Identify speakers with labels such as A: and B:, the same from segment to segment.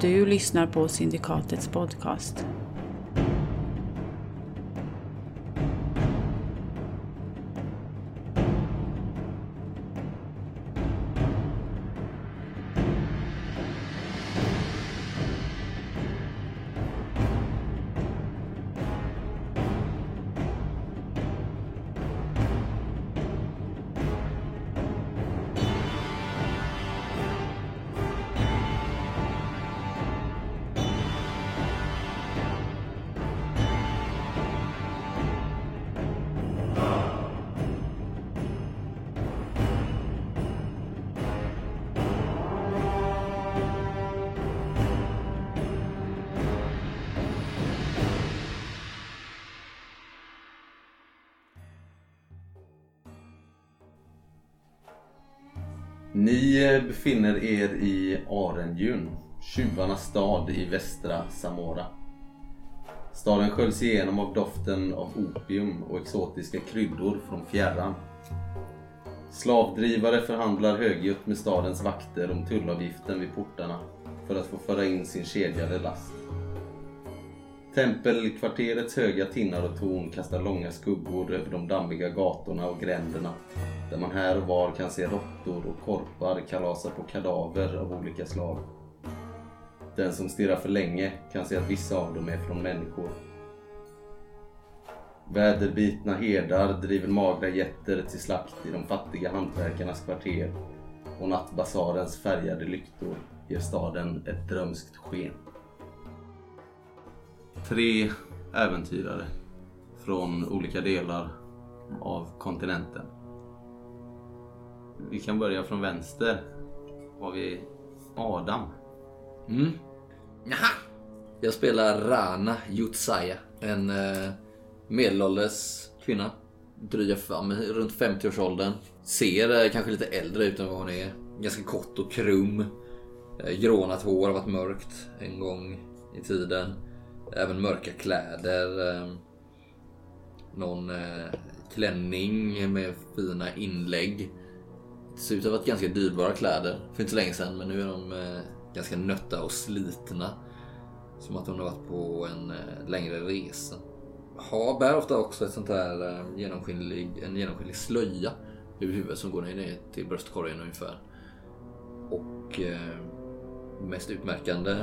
A: Du lyssnar på Syndikatets podcast.
B: Ni befinner er i Arenjun, tjuvarnas stad i västra Samora. Staden sköljs igenom av doften av opium och exotiska kryddor från fjärran. Slavdrivare förhandlar högljutt med stadens vakter om tullavgiften vid portarna för att få föra in sin kedjade last. Tempelkvarterets höga tinnar och torn kastar långa skuggor över de dammiga gatorna och gränderna där man här och var kan se råttor och korpar kalasa på kadaver av olika slag. Den som stirrar för länge kan se att vissa av dem är från människor. Väderbitna herdar driver magra getter till slakt i de fattiga hantverkarnas kvarter och nattbasarens färgade lyktor ger staden ett drömskt sken. Tre äventyrare från olika delar av kontinenten. Vi kan börja från vänster. Har vi Adam.
C: Mm. Jaha. Jag spelar Rana Jutsaya. En eh, medelålders kvinna. Dryga fram, runt 50-årsåldern. Ser eh, kanske lite äldre ut än vad hon är. Ganska kort och krum. Eh, grånat hår har varit mörkt en gång i tiden. Även mörka kläder. Eh, någon klänning med fina inlägg. Det ser ut att ha varit ganska dyrbara kläder för inte så länge sedan men nu är de eh, ganska nötta och slitna. Som att hon har varit på en eh, längre resa. Ha bär ofta också ett sånt här eh, genomskinlig, en genomskinlig slöja över huvudet som går ner till bröstkorgen ungefär. Och eh, mest utmärkande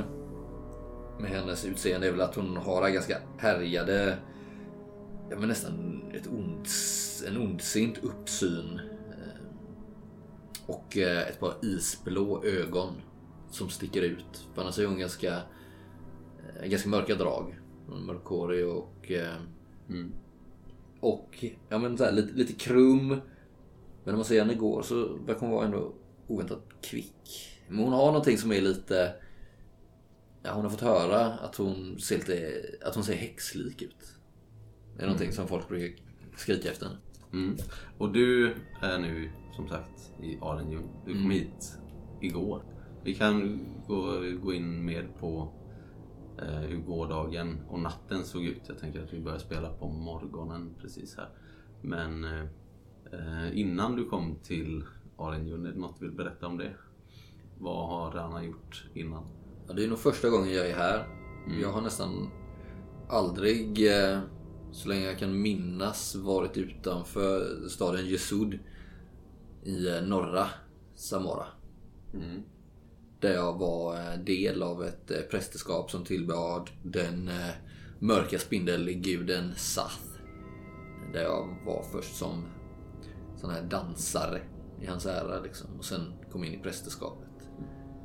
C: med hennes utseende är väl att hon har ganska härjade, ja men nästan ett ond, en ondsint uppsyn. Och eh, ett par isblå ögon som sticker ut. För annars är hon ganska, eh, ganska mörka drag. Mörkhårig och... eh, Och ja, men så här, lite, lite krum. Men när man ser henne gå så verkar hon vara ändå oväntat kvick. Men hon har någonting som är lite... Ja, hon har fått höra att hon ser lite, att hon ser häxlik ut. Det är någonting som folk brukar skrika efter.
B: Mm. Och du är nu som sagt i Arenjun. Du kom hit igår. Vi kan gå, gå in mer på eh, hur gårdagen och natten såg ut. Jag tänker att vi börjar spela på morgonen precis här. Men eh, innan du kom till Arenjun, är det något du vill berätta om det? Vad har Rana gjort innan?
C: Ja, det är nog första gången jag är här. Jag har nästan aldrig, eh, så länge jag kan minnas, varit utanför staden Jesud i eh, norra Samora. Där jag var eh, del av ett eh, prästerskap som tillbad den mörka spindelguden Sath. Där jag var först som sån här dansare i hans ära liksom. Och sen kom in i prästerskapet.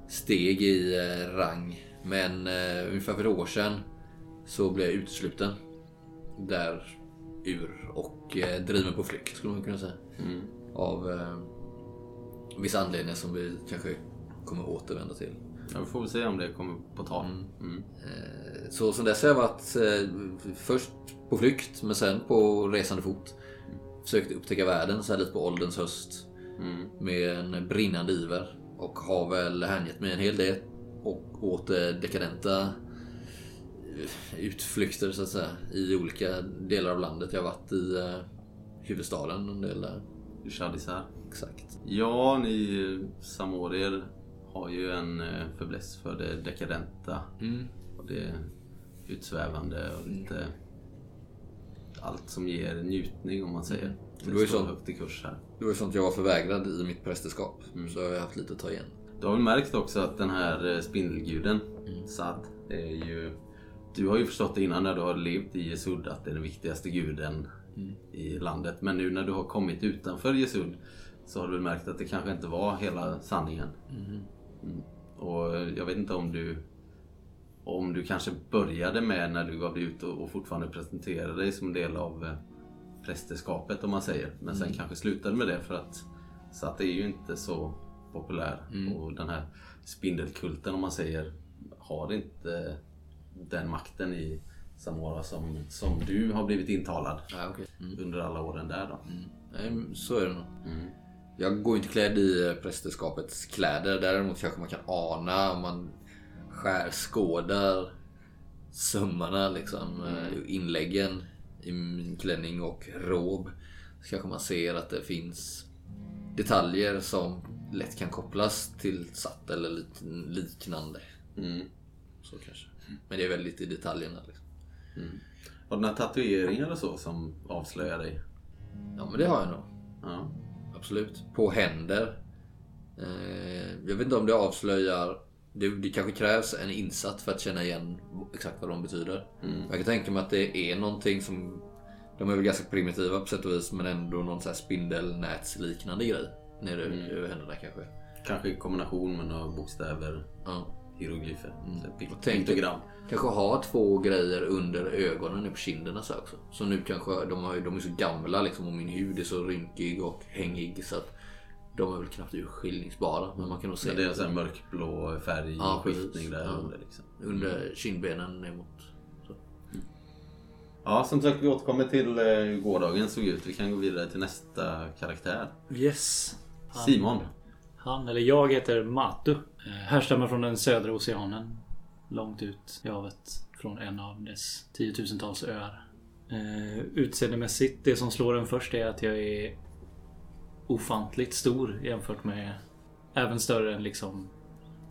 C: Steg i rang. Men ungefär för ett år sedan så blev jag utesluten. Där ur och driven på flykt skulle man kunna säga. Av eh, vissa anledningar som vi kanske kommer återvända till.
B: Ja, vi får väl se om det kommer på tal. Mm.
C: Eh, Så sen dess har jag varit eh, först på flykt men sen på resande fot. Försökt upptäcka världen så här lite på ålderns höst. Med en brinnande iver. Och har väl hängett mig en hel del. Och åt dekadenta eh, utflykter så att säga. I olika delar av landet. Jag har varit i huvudstaden en del där.
B: Isär.
C: Exakt.
B: Ja, ni samorier har ju en eh, fäbless för det dekadenta.
C: Mm.
B: Och det utsvävande och lite allt som ger njutning om man säger.
C: Det var ju
B: står högt i kurs här.
C: Det var ju sånt jag var förvägrad i mitt prästerskap. Så jag har haft lite att ta igen.
B: Du har väl märkt också att den här eh, spindelguden, Sad, det är ju... Du har ju förstått det innan när du har levt i Jesud att det är den viktigaste guden i landet. Men nu när du har kommit utanför Jesud så har du märkt att det kanske inte var hela sanningen. Mm. Och jag vet inte om du om du kanske började med när du gav dig ut och, och fortfarande presenterade dig som en del av eh, prästerskapet om man säger. Men sen kanske slutade med det för att så att det är ju inte så populär. Och den här spindelkulten om man säger har inte den makten i Samora som, som du har blivit intalad
C: Ja, okej. Mm.
B: under alla åren där då.
C: Nej, så är det nog.
B: Mm.
C: Jag går inte klädd i prästerskapets kläder. Däremot kanske man kan ana om man skärskådar sömmarna liksom. eh, Inläggen i min klänning och rob. Så kanske man ser att det finns detaljer som lätt kan kopplas till satt eller liknande.
B: Mm.
C: Så kanske. Men det är väldigt i detaljerna. Liksom.
B: Har du några tatueringar och så som avslöjar dig?
C: Ja men det har jag nog.
B: Ja.
C: Absolut. På händer. Eh, jag vet inte om det avslöjar... Det, det kanske krävs en insats för att känna igen exakt vad de betyder. Jag kan tänka mig att det är någonting som... De är väl ganska primitiva på sätt och vis men ändå någon så här spindelnätsliknande grej. Nere över händerna kanske.
B: Kanske i kombination med några bokstäver,
C: Ja.
B: Hieroglyfer, mm.
C: tänk-
B: piktogram.
C: Kanske ha två grejer under ögonen nu på kinderna så också. Så nu kanske, de, har, de är så gamla liksom och min hud är så rynkig och hängig så att de är väl knappt urskiljningsbara. Men man kan nog se
B: Men det är en sån här mörkblå färg
C: Ja,
B: skiftning där
C: Ja.
B: under. Liksom.
C: under kindbenen ner mot. Så.
B: Ja, som sagt vi återkommer till eh, hur gårdagen såg ut. Vi kan gå vidare till nästa karaktär.
D: Yes. Han,
B: Simon.
D: Han, eller jag heter Matu. Eh, Härstammar från den södra oceanen. Långt ut i havet. Från en av dess tiotusentals öar. Eh, utseendemässigt, det som slår en först är att jag är ofantligt stor jämfört med... Även större än liksom...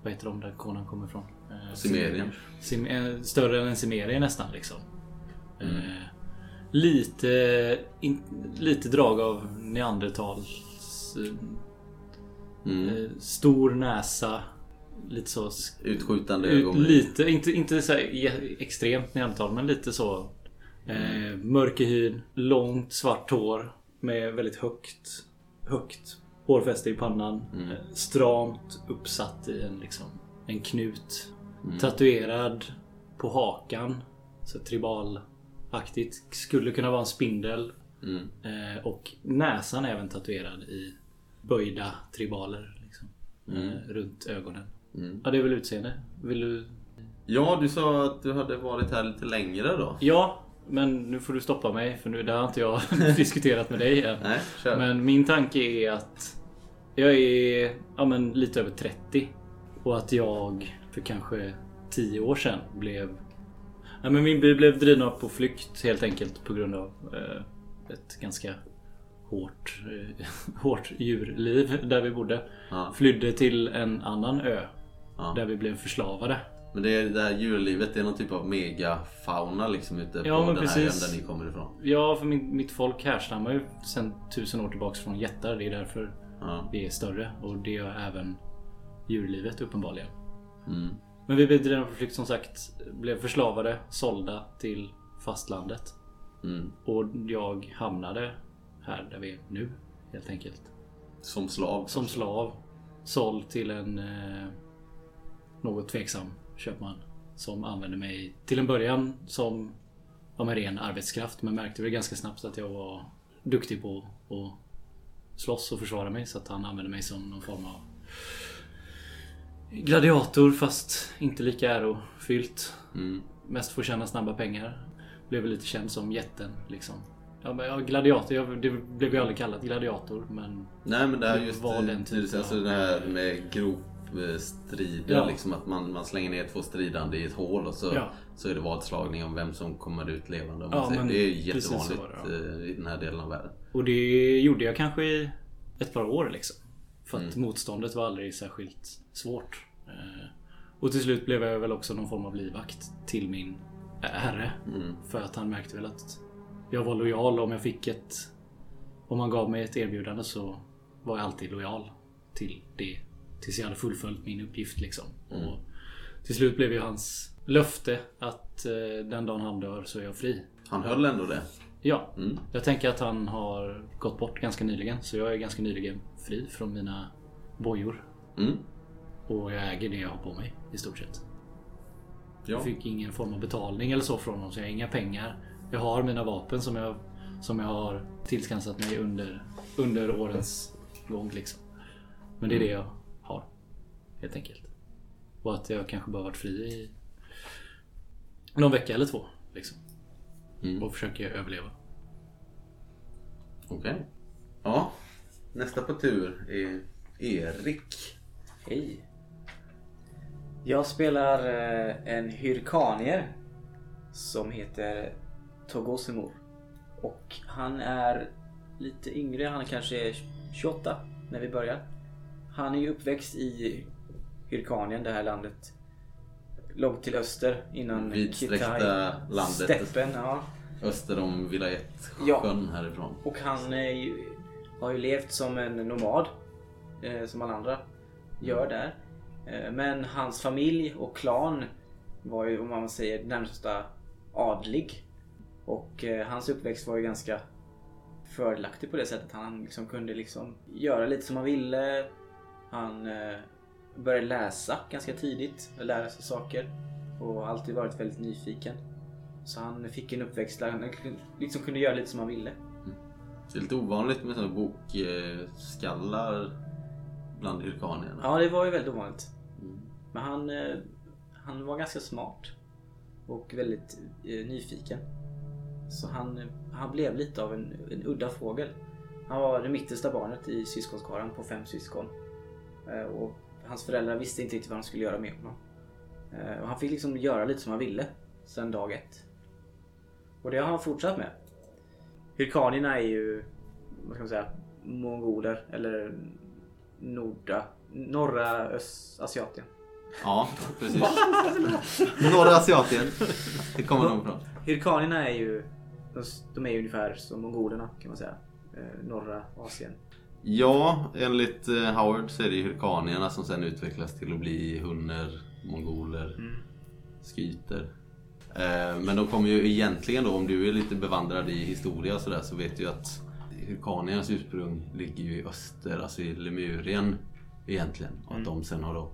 D: Vad heter de där konan kommer ifrån? Eh,
B: Cimerien.
D: Sim, eh, större än en Cimerie nästan liksom. Eh, lite, in, lite drag av neandertals... Eh,
B: Mm.
D: stor näsa. Lite så... sk-
B: Utskjutande
D: Ut,
B: ögon.
D: lite, inte, inte så e- extremt neandertal men lite så. Eh, mörk i hyn, långt svart hår. Med väldigt högt, högt hårfäste i pannan.
B: Mm.
D: Eh, stramt uppsatt i en, liksom, en knut.
B: Mm.
D: Tatuerad på hakan. Så tribalaktigt. Skulle kunna vara en spindel.
B: Mm.
D: Eh, och näsan är även tatuerad i böjda tribaler. Liksom,
B: Mm.
D: eh, runt ögonen.
B: Mm.
D: Ja, det är väl utseende. Vill du?
B: Ja, du sa att du hade varit här lite längre då.
D: Ja, men nu får du stoppa mig för nu det har inte jag diskuterat med dig än.
B: Nej, kör.
D: Men min tanke är att jag är ja, men lite över 30 och att jag för kanske 10 år sedan blev ja, men min by blev driven på flykt helt enkelt på grund av eh, ett ganska hårt, eh, hårt djurliv där vi bodde.
B: Ja.
D: Flydde till en annan ö
B: Ja.
D: där vi blev förslavade.
B: Men det, är det här djurlivet, det är någon typ av megafauna liksom ute på den här
D: precis.
B: ön där ni kommer ifrån.
D: Ja, för min, mitt folk härstammar ju sedan tusen år tillbaks från jättar. Det är därför
B: Ja.
D: vi är större. Och det gör även djurlivet uppenbarligen.
B: Mm.
D: Men vi drivna på flykt som sagt. Blev förslavade, sålda till fastlandet.
B: Mm.
D: Och jag hamnade här där vi är nu. Helt enkelt.
B: Som slav.
D: Som slav. Såld till en eh, något tveksam köpman. Som använde mig till en början som ja, men ren arbetskraft. Men märkte väl ganska snabbt att jag var duktig på att slåss och försvara mig. Så att han använde mig som någon form av gladiator fast inte lika ärofyllt.
B: Mm.
D: Mest få tjäna snabba pengar. Blev lite känd som jätten liksom. Ja, men, ja, gladiator, jag, det blev ju aldrig kallat gladiator men
B: Nej men det här just
D: var den typen
B: alltså det här med gropstrider.
D: Ja.
B: Liksom att man, man slänger ner två stridande i ett hål och så,
D: Ja.
B: så är det vadslagning om vem som kommer ut levande. Om
D: Ja,
B: det är jättevanligt
D: det,
B: eh, i den här delen av världen.
D: Och det gjorde jag kanske i ett par år liksom. För att motståndet var aldrig särskilt svårt. Eh, Och till slut blev jag väl också någon form av livvakt till min herre. För att han märkte väl att jag var lojal om jag fick ett... Om han gav mig ett erbjudande så var jag alltid lojal till det. Tills jag hade fullföljt min uppgift liksom. Och till slut blev ju hans löfte att eh, den dagen han dör så är jag fri.
B: Han höll ändå det.
D: Ja, jag tänker att han har gått bort ganska nyligen. Så jag är ganska nyligen fri från mina bojor.
B: Mm.
D: Och jag äger det jag har på mig i stort sett.
B: Ja.
D: Jag fick ingen form av betalning eller så från honom. Så jag har inga pengar. Jag har mina vapen som jag, som jag har tillskansat mig under, under årens gång. Liksom. Men det är det jag. Helt enkelt. Och att jag kanske bara varit fri i någon vecka eller två. Liksom.
B: Mm.
D: Och försöker överleva.
B: Okej. Ja. Nästa på tur är Erik.
E: Hej. Jag spelar eh, en hyrkanier som heter Togosimor. Och han är lite yngre, han kanske är 28 när vi börjar. Han är ju uppväxt i Hyrkanien, det här landet. Långt till öster innan
B: Vidsträckta
E: Kitai.
B: landet.
E: Steppen, ja.
B: Öster om Vilayet-sjön
E: Ja.
B: härifrån.
E: Och han ju, har ju levt som en nomad. Eh, som alla andra gör där. Eh, men hans familj och klan var ju om man säger närmsta adlig. Och eh, hans uppväxt var ju ganska fördelaktig på det sättet. Han liksom kunde liksom göra lite som han ville. Han eh, började läsa ganska tidigt. och Lära sig saker. Och alltid varit väldigt nyfiken. Så han fick en uppväxt där han liksom kunde göra lite som han ville.
B: Det är lite ovanligt med sådana bokskallar bland hyrkanierna.
E: Ja, det var ju väldigt ovanligt. Men han, eh, han var ganska smart. Och väldigt eh, nyfiken. Så han, han blev lite av en, en udda fågel. Han var det mittersta barnet i syskonskaran på fem syskon. Eh, Och hans föräldrar visste inte riktigt vad de skulle göra med honom. Eh, Och han fick liksom göra lite som han ville. Sen dag ett. Och det har han fortsatt med. Hyrkanierna är ju, vad ska man säga, mongoler eller norda, norra Öst- Asiatien.
B: Ja, precis. Norra Asiatien. Det kommer de ifrån.
E: Hyrkanierna är ju, de, de är ju ungefär som mongolerna kan man säga. Eh, norra Asien.
B: Ja, enligt eh, Howard så är det ju hyrkanierna som sen utvecklas till att bli hunner, mongoler, skyter. Eh, Men de kommer ju egentligen då, om du är lite bevandrad i historia och sådär, så vet du ju att hyrkaniernas ursprung ligger ju i öster, alltså i Lemurien egentligen. Och att de sen har då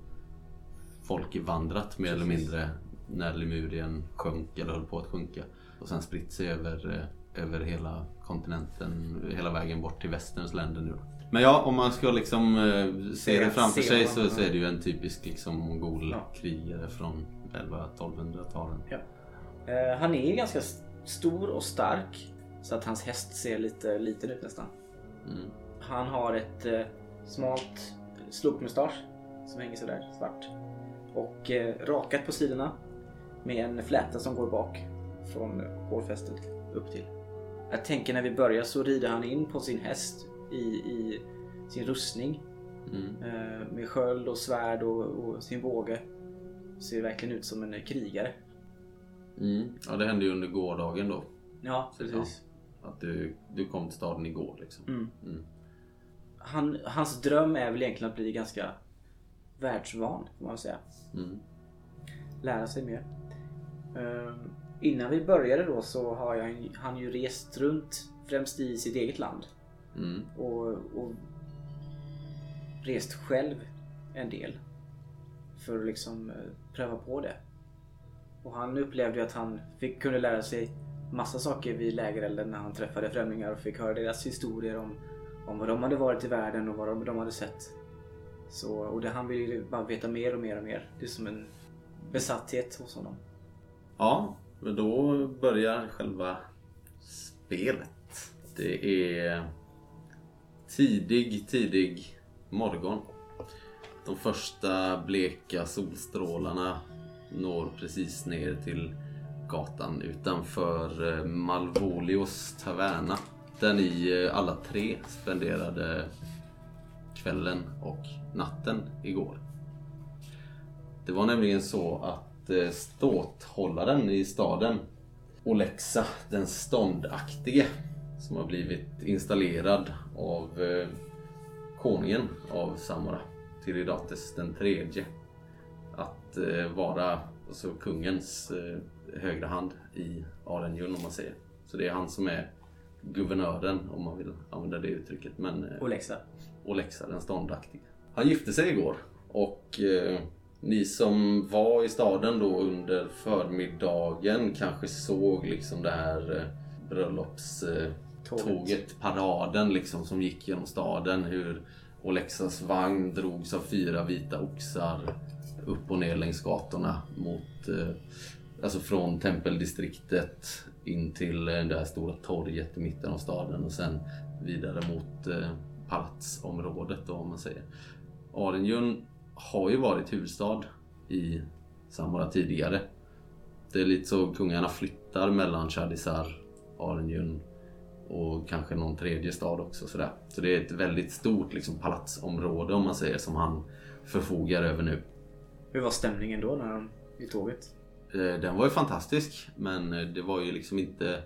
B: folkvandrat mer eller mindre när Lemurien sjönk eller höll på att sjunka. Och sen spritt sig över, eh, över hela kontinenten, hela vägen bort till västerns länder nu. Men ja, om man ska liksom eh, se det framför
E: se
B: sig så, så är det ju en typisk liksom mongolkrigare från 11-1200-talen.
E: Ja. Eh, han är ganska stor och stark. Så att hans häst ser lite liten ut nästan.
B: Mm.
E: Han har ett eh, smalt slokmustasch som hänger sådär svart. Och eh, rakat på sidorna med en fläta som går bak från hårfästet upp till. Jag tänker när vi börjar så rider han in på sin häst i, i sin rustning.
B: Mm.
E: Eh, med sköld och svärd och, och sin båge. Ser verkligen ut som en krigare.
B: Mm. Ja, det hände ju under gårdagen då.
E: Ja,
B: Så,
E: precis.
B: ja, Att du, du kom till staden igår liksom.
E: Mm.
B: Mm.
E: Han, hans dröm är väl egentligen att bli ganska världsvan, får man säga.
B: Mm.
E: Lära sig mer. Ehm, innan vi började då så har jag, han ju rest runt, främst i sitt eget land.
B: Mm.
E: Och, och rest själv en del. För att liksom eh, pröva på det. Och han upplevde ju att han fick, kunde lära sig massa saker vid lägerelden när han träffade främlingar och fick höra deras historier om, om vad de hade varit i världen och vad de, de hade sett. Så, och det, han ville bara veta mer och mer och mer. Det är som en besatthet hos honom.
B: Ja, men då börjar själva spelet. Det är tidig, tidig morgon. De första bleka solstrålarna når precis ner till gatan utanför eh, Malvolios taverna. Där ni eh, alla tre spenderade kvällen och natten igår. Det var nämligen så att eh, ståthållaren i staden, Olexa, den ståndaktige, som har blivit installerad av eh, konungen av Samara, Tiridates den tredje. Att eh, vara alltså, kungens eh, högra hand i Arenjun om man säger. Så det är han som är guvernören om man vill använda det uttrycket. Men, eh,
E: Olexa.
B: Olexa den ståndaktige. Han gifte sig igår och eh, ni som var i staden då under förmiddagen kanske såg liksom det här eh, bröllopståget, eh, tåget, paraden liksom som gick genom staden. Hur Olexas vagn drogs av fyra vita oxar upp och ner längs gatorna mot eh, Alltså från tempeldistriktet in till eh, det här stora torget i mitten av staden och sen vidare mot eh, palatsområdet då om man säger. Arenjun har ju varit huvudstad i Samora tidigare. Det är lite så kungarna flyttar mellan Chadisar, Arenjun och kanske någon tredje stad också. Sådär. Så det är ett väldigt stort liksom, palatsområde om man säger som han förfogar över nu.
E: Hur var stämningen då när de, i tåget?
B: Eh, Den var ju fantastisk men eh, det var ju liksom inte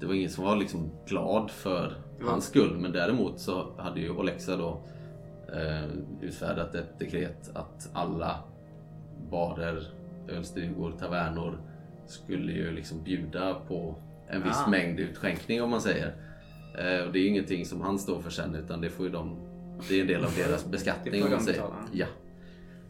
B: Det var ingen som var liksom glad för hans skull men däremot så hade ju Olexa då eh, utfärdat ett dekret att alla barer, ölstugor, tavernor skulle ju liksom bjuda på en viss
E: Ah.
B: mängd utskänkning om man säger. Eh, och det är ju ingenting som han står för sen utan det får ju de Det är en del av deras beskattning
E: Det
B: om man säger. Ja.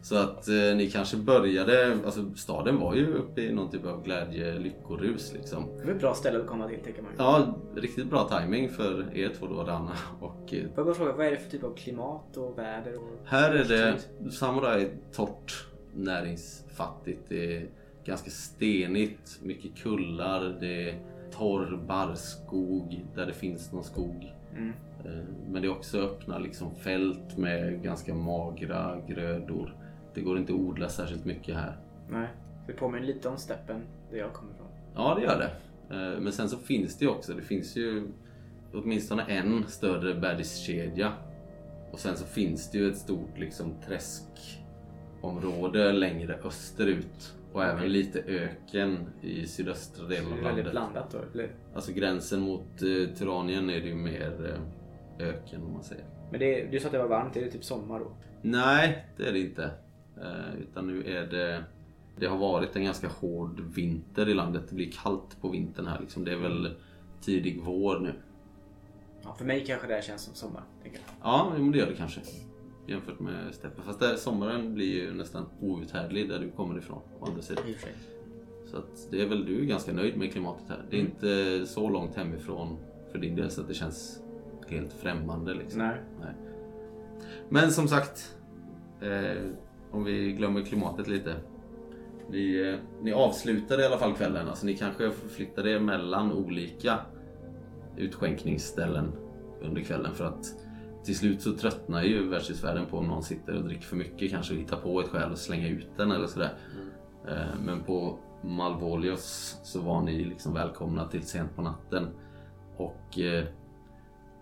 B: Så att eh, ni kanske började, alltså staden var ju uppe i någon typ av glädje, lyckorus liksom.
E: Det var ett bra ställe att komma till tänker man.
B: Ja, riktigt bra timing för er två då, och eh,
E: Får jag bara fråga, vad är det för typ av klimat och väder? Och...
B: Här är det Samurai torrt, näringsfattigt. Det är ganska stenigt, mycket kullar, det är torr barrskog där det finns någon skog.
E: Mm.
B: Eh, Men det är också öppna liksom fält med ganska magra grödor. Det går inte att odla särskilt mycket här.
E: Nej. Det påminner lite om steppen där jag kommer ifrån.
B: Ja, det gör det. Eh, Men sen så finns det ju också, det finns ju åtminstone en större bergskedja. Och sen så finns det ju ett stort liksom träskområde längre österut. Och även lite öken i sydöstra delen av landet.
E: blandat då, eller?
B: Alltså gränsen mot eh, Turanien är det ju mer eh, öken om man säger.
E: Men det, du sa att det var varmt, är det typ sommar då?
B: Nej, det är det inte. Eh, utan nu är det... Det har varit en ganska hård vinter i landet. Det blir kallt på vintern här liksom. Det är väl tidig vår nu.
E: Ja, för mig kanske det här känns som sommar.
B: Ja, men det gör det kanske. Jämfört med steppen. Fast där, sommaren blir ju nästan outhärdlig där du kommer ifrån. Å andra sidan. Så att det är väl du är ganska nöjd med klimatet här. Det är inte så långt hemifrån för din del så att det känns helt främmande liksom.
E: Nej.
B: Men som sagt, eh, om vi glömmer klimatet lite. Ni, eh, ni avslutade i alla fall kvällen. Alltså ni kanske förflyttade er mellan olika utskänkningsställen under kvällen för att till slut så tröttnar ju världshusvärden på om någon sitter och dricker för mycket kanske och hittar på ett skäl och slänga ut den eller sådär. Eh, Men på Malvolios så var ni liksom välkomna till sent på natten. Och eh,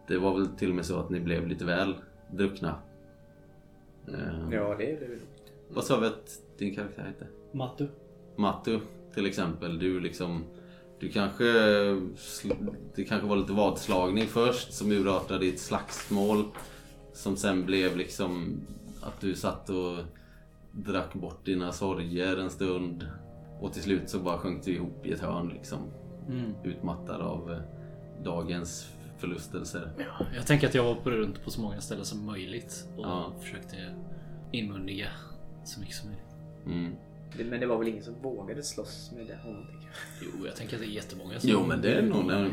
B: det var väl till och med så att ni blev lite väl druckna. Eh,
E: Ja, det är det väl.
B: Vad sa vi att din karaktär hette?
D: Mattu.
B: Matu till exempel. Du liksom... Du kanske... Det kanske var lite vadslagning först som urartade i ett slagsmål. Som sen blev liksom att du satt och drack bort dina sorger en stund. Och till slut så bara sjönk du ihop i ett hörn liksom. Utmattad av eh, dagens förlustelser.
D: Ja, jag tänker att jag var runt på så många ställen som möjligt och
B: Ja.
D: försökte inmundiga så mycket som möjligt.
B: Mm.
E: Det- Men det var väl ingen som vågade slåss med det honom.
D: Jo, jag tänker att det är jättemånga som...
B: Jo men det är nog när,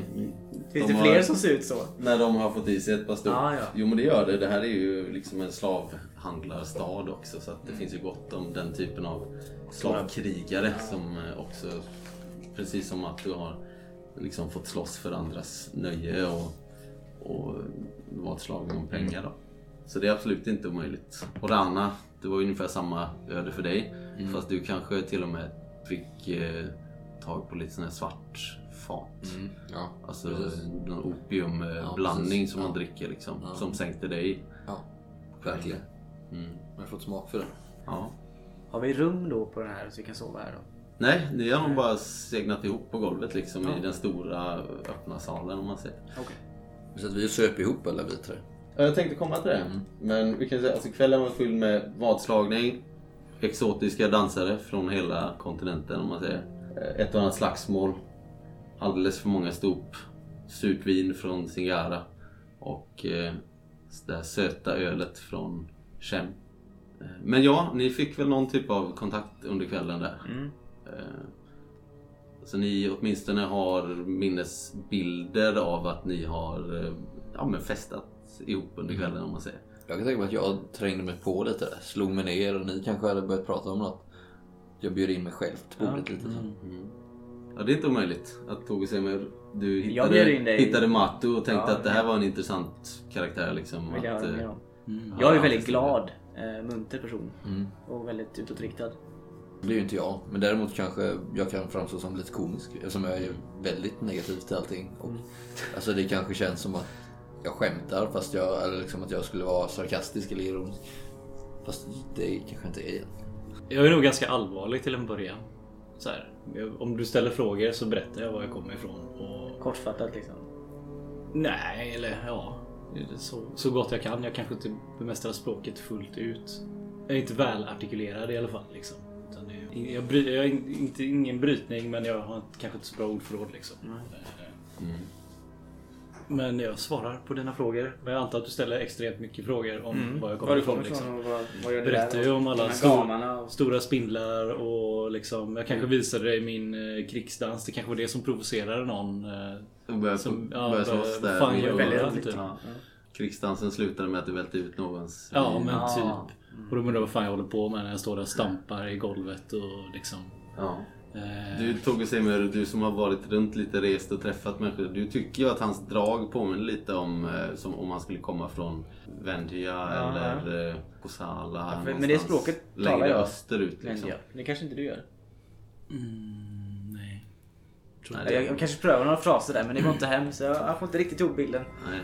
E: Finns
B: de
E: det
B: har-
E: fler som ser ut så?
B: När de har fått i sig ett par stort.
E: Ja, ja.
B: Jo men det gör det. Det här är ju liksom en slavhandlarstad också. Så att det finns ju gott om den typen av slavkrigare som eh, också, precis som att du har liksom fått slåss för andras nöje och, och vadslagning om pengar då. Så det är absolut inte omöjligt. Och Rana, det var ungefär samma öde för dig. Fast du kanske till och med fick eh, tag på lite sån här svart fat.
C: Mm, ja,
B: Alltså
C: precis.
B: någon opiumblandning
C: Ja,
B: som man
C: Ja.
B: dricker liksom.
C: Ja.
B: Som sänkte dig.
C: Ja. Verkligen.
B: Mm.
C: Jag har fått smak för det.
B: Ja.
E: Har vi rum då på den här så vi kan sova här då?
B: Nej, ni har nog bara segnat ihop på golvet liksom i den stora öppna salen om man säger.
E: Okej.
C: Så att vi söp ihop alla vi tre.
B: Ja, Jag tänkte komma till det. Men vi kan säga alltså kvällen var fylld med vadslagning, exotiska dansare från hela kontinenten om man säger. Eh, Ett och annat slagsmål, alldeles för många stop, surt vin från Singara och eh, det här söta ölet från Chem. Eh, Men ja, ni fick väl någon typ av kontakt under kvällen där.
E: Mm.
B: Eh, Så ni åtminstone har minnesbilder av att ni har ja, men festat ihop under kvällen om man säger.
C: Jag kan tänka mig att jag trängde mig på lite där. Slog mig ner och ni kanske hade börjat prata om något. Jag bjöd in mig själv till bordet lite. Så.
B: Ja, det är inte omöjligt att Toge Semer, du hittade, hittade Matu och tänkte
E: Ja.
B: att det här var en intressant karaktär. Liksom,
E: Vill jag
B: att,
E: höra
B: eh,
E: mer om.
D: Mm.
E: Jag är ju
B: Ja,
E: väldigt glad, eh, munter person.
C: Mm.
E: Och väldigt utåtriktad.
C: Det är ju inte jag. Men däremot kanske jag kan framstå som lite komisk. Eftersom jag är väldigt negativ till allting. Och, alltså det kanske känns som att jag skämtar fast jag, eller liksom att jag skulle vara sarkastisk eller ironisk. Fast det kanske inte är egentligen.
D: Jag är nog ganska allvarlig till en början. Så här, om du ställer frågor så berättar jag var jag kommer ifrån. Och,
E: Kortfattat liksom.
D: nej, eller ja. Så, så gott jag kan. Jag kanske inte bemästrar språket fullt ut. Jag är inte välartikulerad i alla fall. Liksom. Utan det är, jag, bry, jag är inte, ingen brytning men jag har kanske inte så bra ordförråd. Liksom. Eh,
B: Mm.
D: Men jag svarar på dina frågor. Men jag antar att du ställer extremt mycket frågor om var jag kommer ifrån. Liksom.
E: vad, vad gör
D: Berättar ju om alla stor,
E: och...
D: stora spindlar och liksom Jag kanske visade dig min eh, krigsdans. Det kanske var det som provocerade någon. Eh,
B: Och började,
D: som,
B: ja, började slåss
D: vad
B: där.
D: fan
E: väldigt
D: jag?
E: roligt.
D: Typ.
B: Ja. Krigsdansen slutade med att du välte ut någons
D: Ja men
E: Ja.
D: typ. Och de undrar vad fan jag håller på med när jag står där och stampar i golvet och liksom.
B: Ja.
D: Eh,
B: Du Togge Semer, du som har varit runt lite, rest och träffat människor. Du tycker ju att hans drag påminner lite om eh, som om han skulle komma från Vendia eller eh, Kosala.
E: för- men det språket talar
B: längre
E: jag.
B: österut liksom.
E: ja, det kanske inte du gör.
D: mm, nej. Tror
B: Nej,
D: inte.
E: Jag, jag kanske prövar några fraser där men det går inte hem så jag, jag får inte riktigt ihop bilden.
B: Nej.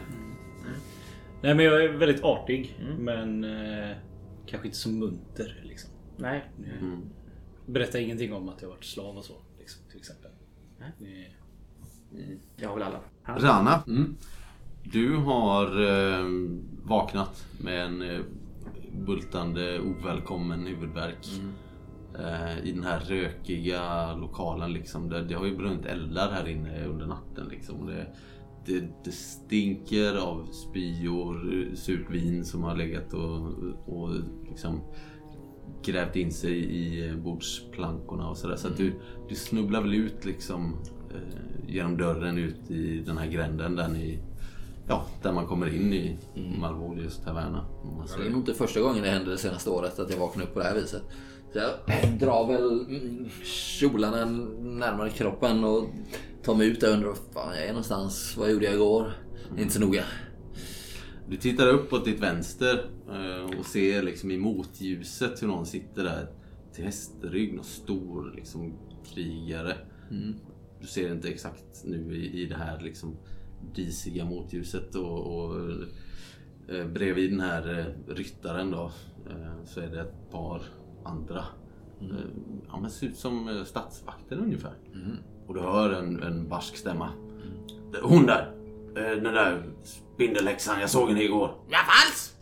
D: Nej men jag är väldigt artig.
E: Mm.
D: Men eh, kanske inte så munter liksom.
E: Nej.
B: Mm.
D: Berättar ingenting om att jag varit slav och så. Liksom, till exempel.
E: Nej.
D: Det-
E: Det har väl alla.
B: Rana,
C: Mm.
B: du har eh, vaknat med en eh, bultande ovälkommen huvudvärk. Eh, I den här rökiga lokalen liksom. Det, det har ju brunnit eldar här inne under natten liksom. Det, det, det stinker av spyor, surt vin som har legat och, och liksom grävt in sig i bordsplankorna och sådär. Så att du, du snubblar väl ut liksom eh, genom dörren ut i den här gränden där ni Ja, där man kommer in i Malvolius taverna.
C: Ja, det är nog inte första gången det händer det senaste året att jag vaknar upp på det här viset. Så jag drar väl mm, kjolarna närmare kroppen och tar mig ut där och undrar var fan jag är någonstans. Vad gjorde jag igår? Inte så noga.
B: Du tittar upp åt ditt vänster eh, och ser liksom i motljuset hur någon sitter där till hästrygg, någon stor liksom krigare. Du ser inte exakt nu i, i det här liksom disiga motljuset och, och eh, bredvid den här eh, ryttaren då eh, så är det ett par andra. Eh, ja men ser ut som stadsvakter ungefär. Och du hör en, en barsk stämma. Hon där! Eh, Den där spindelhäxan, jag såg henne igår. Ja, falskt!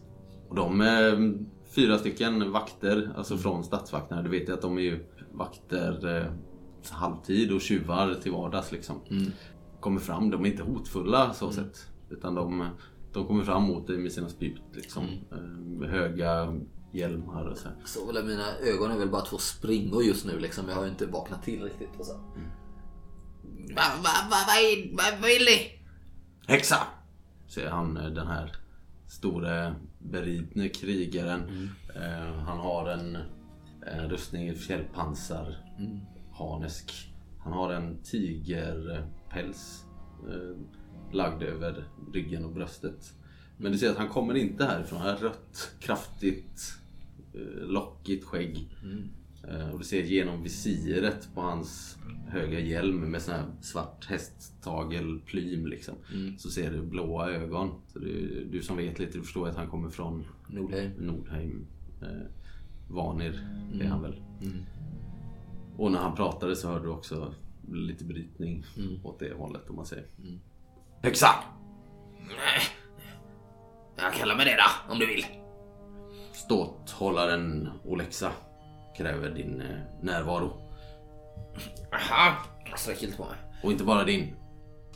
B: Och de är fyra stycken vakter, alltså från stadsvakterna. Du vet ju att de är ju vakter eh, halvtid och tjuvar till vardags liksom. Kommer fram, de är inte hotfulla så sett. Utan de, de kommer fram mot dig med sina spjut liksom. Eh, med höga hjälmar och så. här.
C: Så väl mina ögon är väl bara två springor just nu liksom. Jag har ju inte vaknat till riktigt. Och så. Va, va, va, vad är- vad vill ni?
B: Häxa! Säger han eh, den här store beridne krigaren. Eh, han har en, en rustning i fjällpansar. Harnesk. Han har en tigerpäls eh, lagd över ryggen och bröstet. Men du ser att han kommer inte härifrån. Han har rött, kraftigt, eh, lockigt skägg. Eh, Och du ser genom visiret på hans höga hjälm med sån här svart hästtagelplym liksom. Så ser du blåa ögon. Så du, du som vet lite, du förstår att han kommer från
C: Nordheim.
B: Nordheim. Eh, Vanir är han väl. Och när han pratade så hörde du också lite brytning åt det hållet om man säger.
F: Häxa! Nej. Jag kallar mig det då, om du vill.
B: Ståthållaren Olexa kräver din eh, närvaro.
F: Jaha. Jag sträcker lite på mig.
B: Och inte bara din.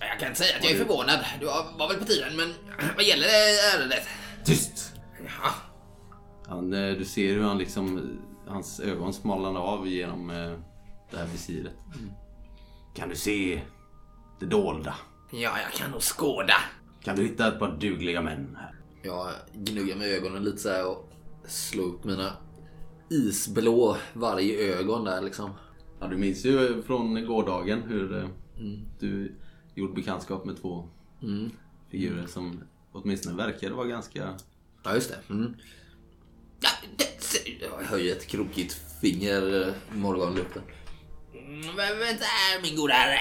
F: Jag kan inte säga att jag är förvånad. Du var väl på tiden, men vad gäller det ärendet?
B: Tyst!
F: Jaha.
B: Han, eh, du ser hur han liksom, eh, hans ögon smalnar av genom det här visiret. Kan du se det dolda?
F: Ja, jag kan nog skåda.
B: Kan du hitta ett par dugliga män här?
C: Jag gnuggar med ögonen lite så här och slår upp mina isblå vargögon där liksom.
B: Ja, du minns ju från gårdagen hur eh, du gjorde bekantskap med två figurer som åtminstone verkade vara ganska...
C: Ja, just det. Mm.
F: Ja, det, ser-
C: Jag höjer ett krokigt finger eh, morgonlukten.
F: Mm, vänta här, min goda herre.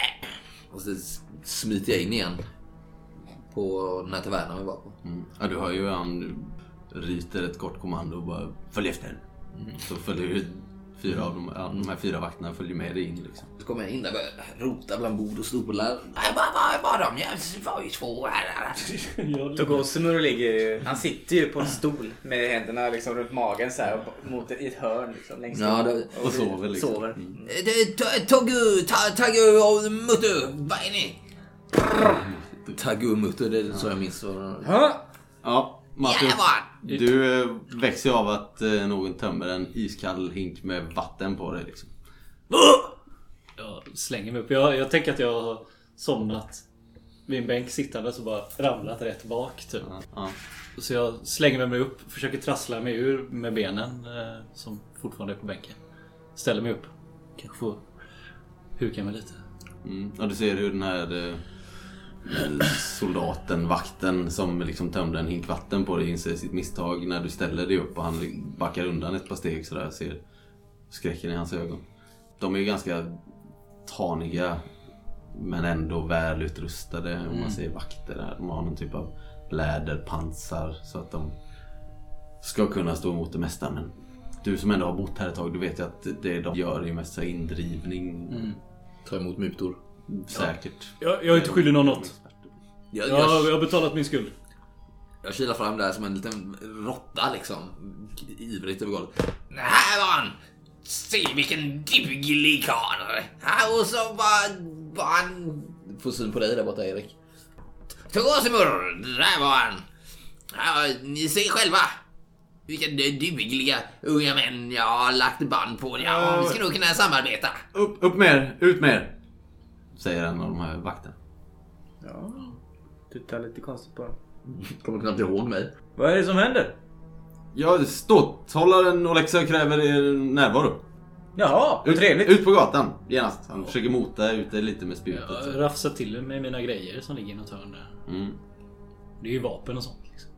C: Och så smiter jag in igen. På den här tavernan vi var på.
B: Mm. Ja, du hör ju han ryter ett kort kommando och bara följ efter. Så följer ju fyra av de, ja, de här fyra vakterna följer med dig in liksom.
C: Så kommer jag in där och börjar rota bland bord och stolar.
F: Nej, Vad var, var de? Jag var ju två herrar.
E: Togosumur ligger ju, han sitter ju på en stol med händerna liksom runt magen så här och mot ett, i ett hörn liksom längst
C: Ja, det-
B: Och sover liksom.
E: sover.
F: Eh, Ta- Togu, Ta- Tagu och Mutu, vad är ni?
C: Tagumutu, det är så jag minns.
E: Ja,
B: Martin.
F: Jävlar!
B: Du eh, ju av att eh, någon tömmer en iskall hink med vatten på dig liksom.
D: Jag slänger mig upp. Jag, jag tänker att jag har somnat vid en bänk sittande så bara ramlat rätt bak typ.
B: Ja, ja.
D: Så jag slänger mig upp, försöker trassla mig ur med benen eh, som fortfarande är på bänken. Ställer mig upp. Kanske får huka mig lite.
B: Mm. Ja, du ser hur den här eh, soldaten, vakten som liksom tömde en hink vatten på dig inser sitt misstag när du ställer dig upp och han backar undan ett par steg sådär. Ser skräcken i hans ögon. De är ju ganska taniga men ändå välutrustade om man säger vakter. Där. De har någon typ av läderpansar så att de ska kunna stå emot det mesta. Men du som ändå har bott här ett tag, du vet ju att det de gör är mest indrivning.
C: Ta emot mutor.
B: Säkert.
D: Jag, jag är inte skyldig någon något.
C: Jag,
D: Jag,
C: jag,
D: jag har betalat min skuld.
C: jag kilar fram där som en liten råtta liksom. Ivrigt över golvet.
F: Här var han! Se vilken duglig karl! Ja, Och så var, var han...
C: Får syn på dig där borta Erik.
F: Togosimur, där var han! Ja, ni ser själva. Vilka dugliga unga män jag har lagt band på. Ja, vi ska nog kunna samarbeta.
B: Upp, upp med er, ut med er! Säger en av de här vakterna.
E: ja. Du tar lite konstigt på dem.
C: Kommer knappt ihåg mig.
E: Vad är det som händer?
B: Ja, ståthållaren Olexa kräver er närvaro.
E: Jaha, vad
B: Ut,
E: trevligt.
B: ut på gatan, genast. Han försöker mota ut dig lite med spjutet.
D: Jag rafsar till med mina grejer som ligger i något hörn där.
B: Mm.
D: Det är ju vapen och sånt. Liksom.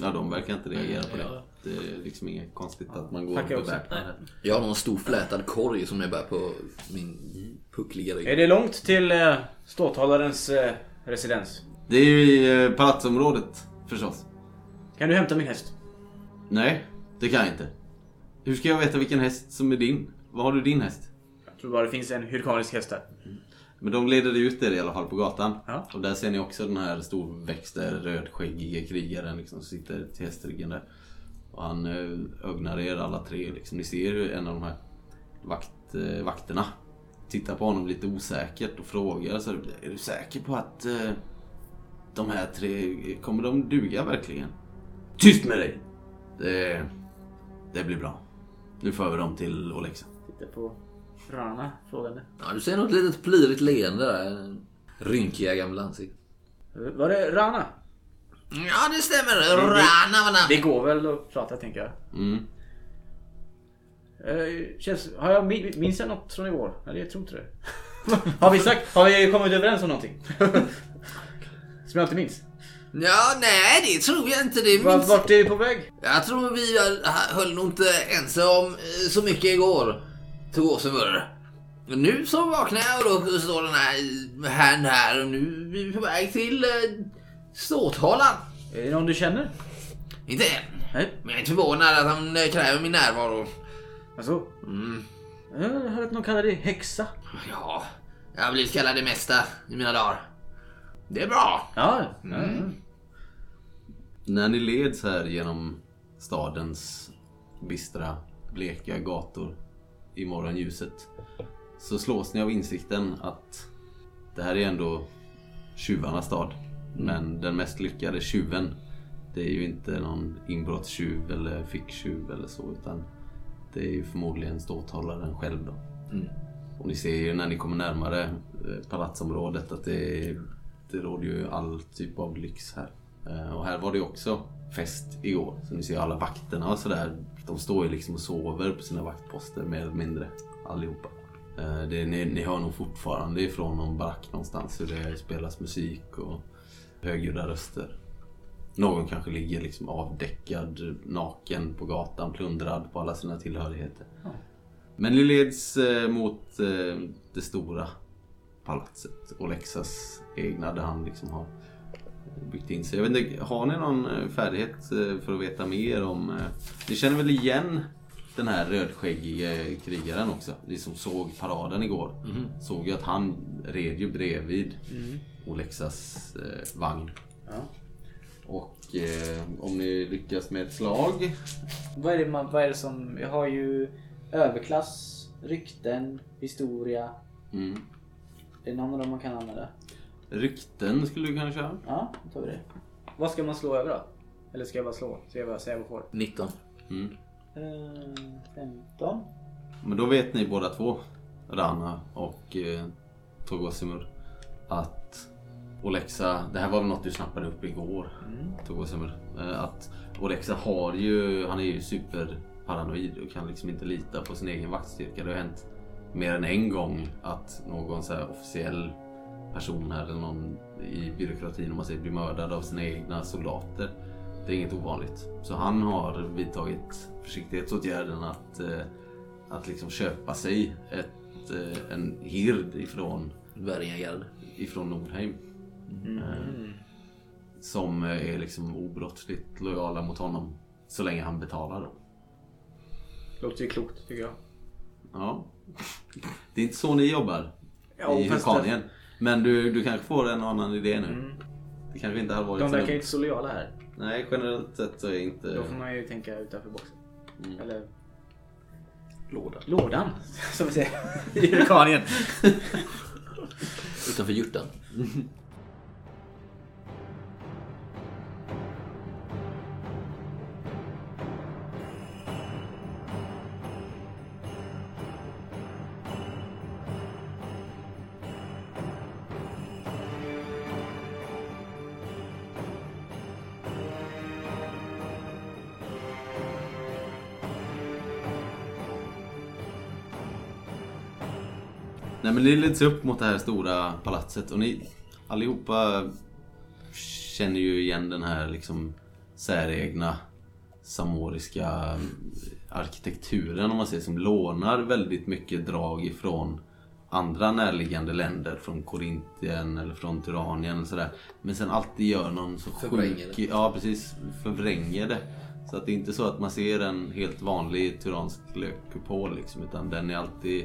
B: Ja, de verkar inte reagera på det.
D: Ja.
B: Det är liksom inget konstigt att man går
E: också.
B: beväpnad.
C: Jag har någon stor flätad korg som jag bär på min puckliga rygg.
E: Är det långt till eh, ståthållarens eh, residens?
B: Det är ju i eh, palatsområdet, förstås.
E: Kan du hämta min häst?
B: Nej, det kan jag inte. Hur ska jag veta vilken häst som är din? Var har du din häst?
E: Jag tror bara det finns en hyrkanisk häst där.
B: Men de leder ut er i alla fall på gatan.
E: Ja.
B: Och där ser ni också den här storväxte rödskäggige krigaren liksom, som sitter till hästryggen där. Och han ögnar er alla tre. Liksom. Ni ser hur en av de här vakt, vakterna tittar på honom lite osäkert och frågar. Så, är du säker på att eh, de här tre, kommer de duga verkligen? Tyst med dig! Det, det blir bra. Nu för vi dem till Olexa.
E: Titta på Rana frågande.
C: Ja, du ser något litet plirigt leende där. Rynkiga gamla ansikte.
E: Var det Rana?
F: Ja, det stämmer. Rana var namnet.
E: Det går väl att prata tänker jag.
B: Mm.
E: Eh, känns, har jag, min- minns jag något från igår? Eller jag tror inte det. har vi sagt, har vi kommit överens om någonting? Som jag inte minns?
F: Ja, nej det tror jag inte. Det är
E: Vart, är vi på väg?
F: Jag tror vi höll- höll nog inte ensamma om eh, så mycket igår. Tog oss en murr. Men Nu så vaknade jag och då står den här herrn här och nu är vi på väg till eh, Ståthålan.
E: Är det någon du känner?
F: Inte än.
E: Nej.
F: Men jag är inte förvånad att han kräver min närvaro.
E: Alltså?
F: Mm.
E: Jag har hört att någon kallar dig häxa.
F: Ja, jag har blivit kallad det mesta i mina dagar. Det är bra.
E: Ja.
F: Mm.
B: När ni leds här genom stadens bistra, bleka gator i morgonljuset så slås ni av insikten att det här är ändå tjuvarnas stad. Men den mest lyckade tjuven det är ju inte någon inbrottstjuv eller ficktjuv eller så utan det är ju förmodligen ståthållaren själv då. Och ni ser ju när ni kommer närmare eh, palatsområdet att det, det råder ju all typ av lyx här. Eh, Och här var det också fest igår. Så ni ser alla vakterna och sådär. De står ju liksom och sover på sina vaktposter mer eller mindre allihopa. Eh, Det, ni, ni hör nog fortfarande ifrån någon barack någonstans hur det spelas musik och högljudda röster. Någon kanske ligger liksom avdäckad, naken på gatan, plundrad på alla sina tillhörigheter. Men ni leds eh, mot eh, det stora palatset. Olexas egna där han liksom har byggt in sig. Jag vet inte, har ni någon eh, färdighet för att veta mer om... Ni känner väl igen den här rödskäggige krigaren också? Ni som såg paraden igår. Såg ju att han red ju bredvid Olexas eh, vagn.
E: Ja.
B: Och eh, om ni lyckas med ett slag
E: Vad är, det man, vad är det som... Jag har ju överklass, rykten, historia.
B: mm.
E: Det är någon av dem man kan använda.
B: Rykten skulle du kunna köra.
E: Ja, då tar vi det. Vad ska man slå över då? Eller ska jag bara slå? Ska jag bara säga vad jag får?
C: 19.
B: Mm.
E: Eh, 15.
B: Men då vet ni båda två, Rana och eh, Togosimur, att Olexa, det här var väl något du snappade upp igår, Togosimur, eh, att Olexa har ju, han är ju superparanoid och kan liksom inte lita på sin egen vaktstyrka. Det har hänt mer än en gång att någon så officiell person här eller någon i byråkratin om man säger blir mördad av sina egna soldater. Det är inget ovanligt. Så han har vidtagit försiktighetsåtgärden att, eh, att liksom köpa sig ett, eh, en hird ifrån,
C: Värjagard.
B: ifrån Nordheim. Eh, som är liksom obrottsligt lojala mot honom så länge han betalar dem.
E: Låter ju klokt tycker jag.
B: Ja. Det är inte så ni jobbar
E: Ja,
B: i
E: fast
B: Hykanien. Men du, du kanske får en annan idé nu. Det kanske inte hade varit
E: De verkar ju inte så lojala här.
B: Nej, generellt sett så är inte...
E: Då får man ju tänka utanför boxen. Eller
C: Låda.
E: lådan, som vi säger i Hykanien.
C: Utanför hjortan.
B: Men ni leds upp mot det här stora palatset och ni allihopa känner ju igen den här liksom säregna samoriska arkitekturen om man säger som lånar väldigt mycket drag ifrån andra närliggande länder från Korintien eller från Tyranien eller sådär. Men sen alltid gör någon så
C: Förvränger
B: sjuk...
C: det.
B: Ja precis, förvränger det. Så att det är inte så att man ser en helt vanlig tyransk lökkupol liksom utan den är alltid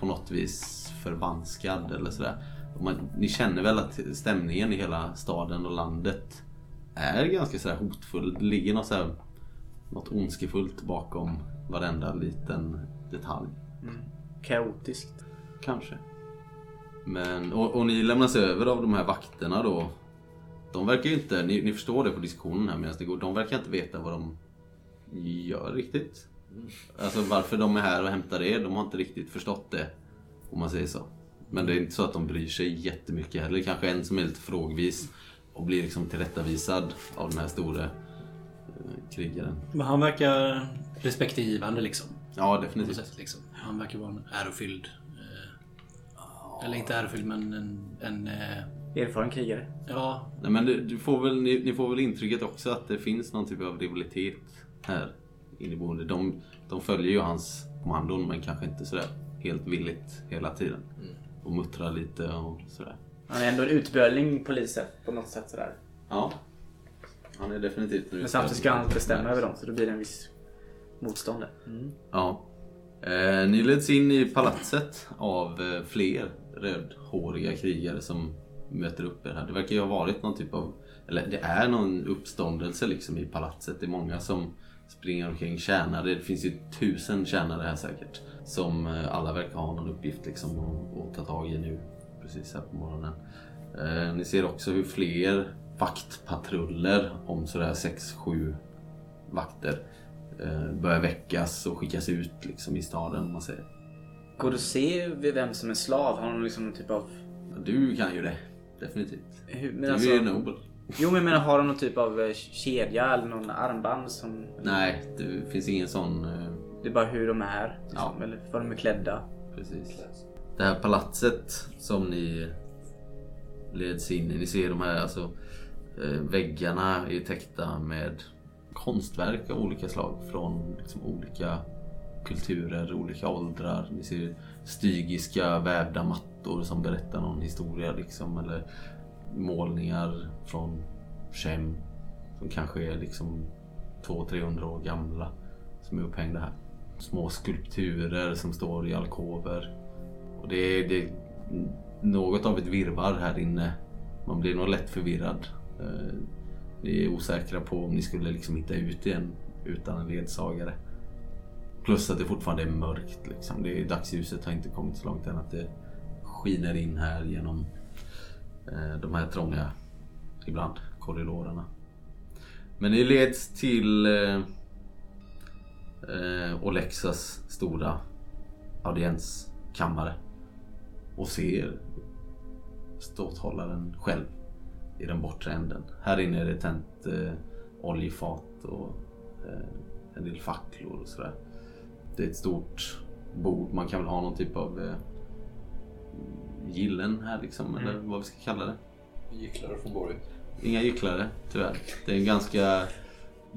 B: på något vis förvanskad eller sådär. Man, ni känner väl att stämningen i hela staden och landet är ganska sådär hotfull. Det ligger något, sådär, något ondskefullt bakom varenda liten detalj.
E: Kaotiskt.
B: Kanske. Men, och, och ni lämnas över av de här vakterna då. De verkar ju inte, ni, ni förstår det på diskussionen här medan det går, de verkar inte veta vad de gör riktigt. Alltså varför de är här och hämtar er, de har inte riktigt förstått det. Om man säger så. Men det är inte så att de bryr sig jättemycket heller. Kanske en som är lite frågvis och blir liksom tillrättavisad av den här store eh, krigaren.
D: Men han verkar respektingivande liksom.
B: Ja, definitivt.
D: sätt, liksom. Han verkar vara en ärofylld. Eh, eller inte ärofylld men en, en eh,
E: erfaren krigare.
D: Ja,
B: Nej, men du, du får väl, ni, ni får väl intrycket också att det finns någon typ av rivalitet här inneboende. De, de följer ju hans kommandon men kanske inte sådär helt villigt hela tiden. Och muttrar lite och sådär.
E: Han är ändå en utböling poliser på något sätt sådär.
B: Ja. Han är definitivt en
E: Men samtidigt ska han bestämma
B: Nej.
E: över dem så då blir det en viss motstånd. Mm.
B: Ja. Eh, ni leds in i palatset av eh, fler rödhåriga krigare som möter upp er här. Det verkar ju ha varit någon typ av, eller det är någon uppståndelse liksom i palatset. Det är många som springer omkring tjänare. Det finns ju tusen tjänare här säkert. Som eh, alla verkar ha någon uppgift liksom att, att ta tag i nu. Precis här på morgonen. Eh, ni ser också hur fler vaktpatruller om sådär 6-7 vakter eh, börjar väckas och skickas ut liksom i staden man säger.
E: Går det att se vem som är slav? Har de liksom någon typ av...
B: Du kan ju det. Definitivt.
E: Hur, men
B: Du
E: alltså,
B: är ju nobel.
E: Jo men jag menar, har de någon typ av eh, kedja eller någon armband som...
B: Nej, det finns ingen sån... eh,
E: Det är bara hur de är. Liksom,
B: Ja.
E: Eller vad de är klädda.
B: Precis. Det här palatset som ni leds in i. Ni ser de här alltså eh, väggarna är täckta med konstverk av olika slag från liksom, olika kulturer, olika åldrar. Ni ser stygiska vävda mattor som berättar någon historia liksom eller målningar från Shem som kanske är liksom 200-300 år gamla som är upphängda här. Små skulpturer som står i alkover. Och det är, det är något av ett virvar här inne. Man blir nog lätt förvirrad. Eh, ni är osäkra på om ni skulle liksom hitta ut igen utan en ledsagare. Plus att det fortfarande är mörkt. Liksom. Det är, dagsljuset har inte kommit så långt än att det skiner in här genom Eh, de här trånga, ibland, korridorerna. Men ni leds till eh, eh, Olexas stora audienskammare och ser ståthållaren själv i den bortre änden. Här inne är det tänt eh, oljefat och eh, en del facklor och sådär. Det är ett stort bord. Man kan väl ha någon typ av eh, gillen här liksom, eller vad vi ska kalla det.
C: Gycklare från Borg.
B: Inga gycklare, tyvärr. Det är en ganska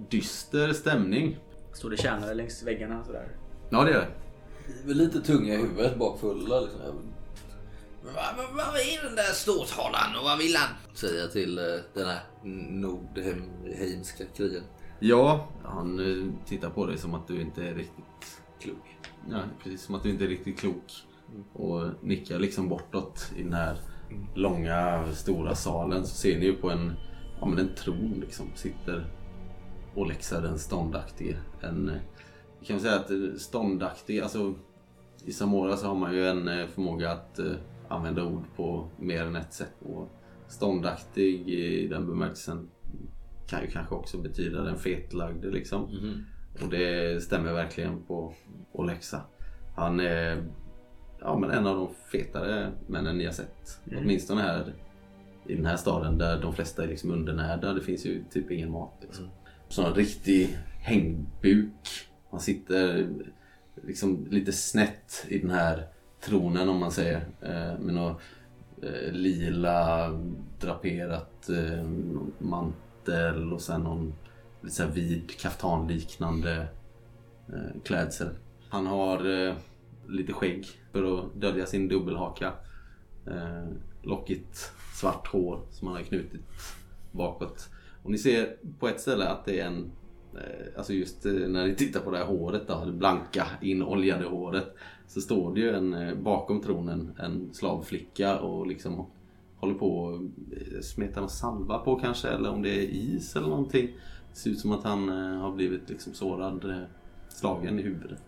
B: dyster stämning.
E: Står det tjänare längs väggarna sådär.
B: Ja, det är det.
C: Vi är lite tunga i huvudet, bakfulla liksom.
F: Vad vad- vad är den där ståthållaren och vad vill han?
C: Säger jag till eh, den här nordheimska krigaren.
B: Ja, han eh, tittar på dig som att du inte är riktigt
C: Klok.
B: Ja, precis som att du inte är riktigt klok. Och nickar liksom bortåt i den här långa, stora salen så ser ni ju på en, ja, men en tron liksom sitter Olexa den ståndaktige. En, eh, kan väl säga att eh, ståndaktig, alltså i Samora så har man ju en eh, förmåga att eh, använda ord på mer än ett sätt. Och ståndaktig i den bemärkelsen kan ju kanske också betyda den fetlagde liksom. Och det stämmer verkligen på Olexa. Han är ja, men en av de fetare männen ni har sett. Åtminstone här i den här staden där de flesta är liksom undernärda. Det finns ju typ ingen mat. Liksom. Så en riktig hängbuk. Han sitter liksom lite snett i den här tronen om man säger. Eh, med något eh, lila draperat eh, mantel och sen någon lite så vid kaftanliknande klädsel. Han har lite skägg för att dölja sin dubbelhaka. Eh, lockigt svart hår som han har knutit bakåt. Och ni ser på ett ställe att det är en eh, Alltså just eh, när ni tittar på det här håret då, det blanka inoljade håret. Så står det ju en, eh, bakom tronen en slavflicka och liksom håller på att smeta någon salva på kanske eller om det är is eller någonting. Det ser ut som att han eh, har blivit liksom sårad, slagen i huvudet.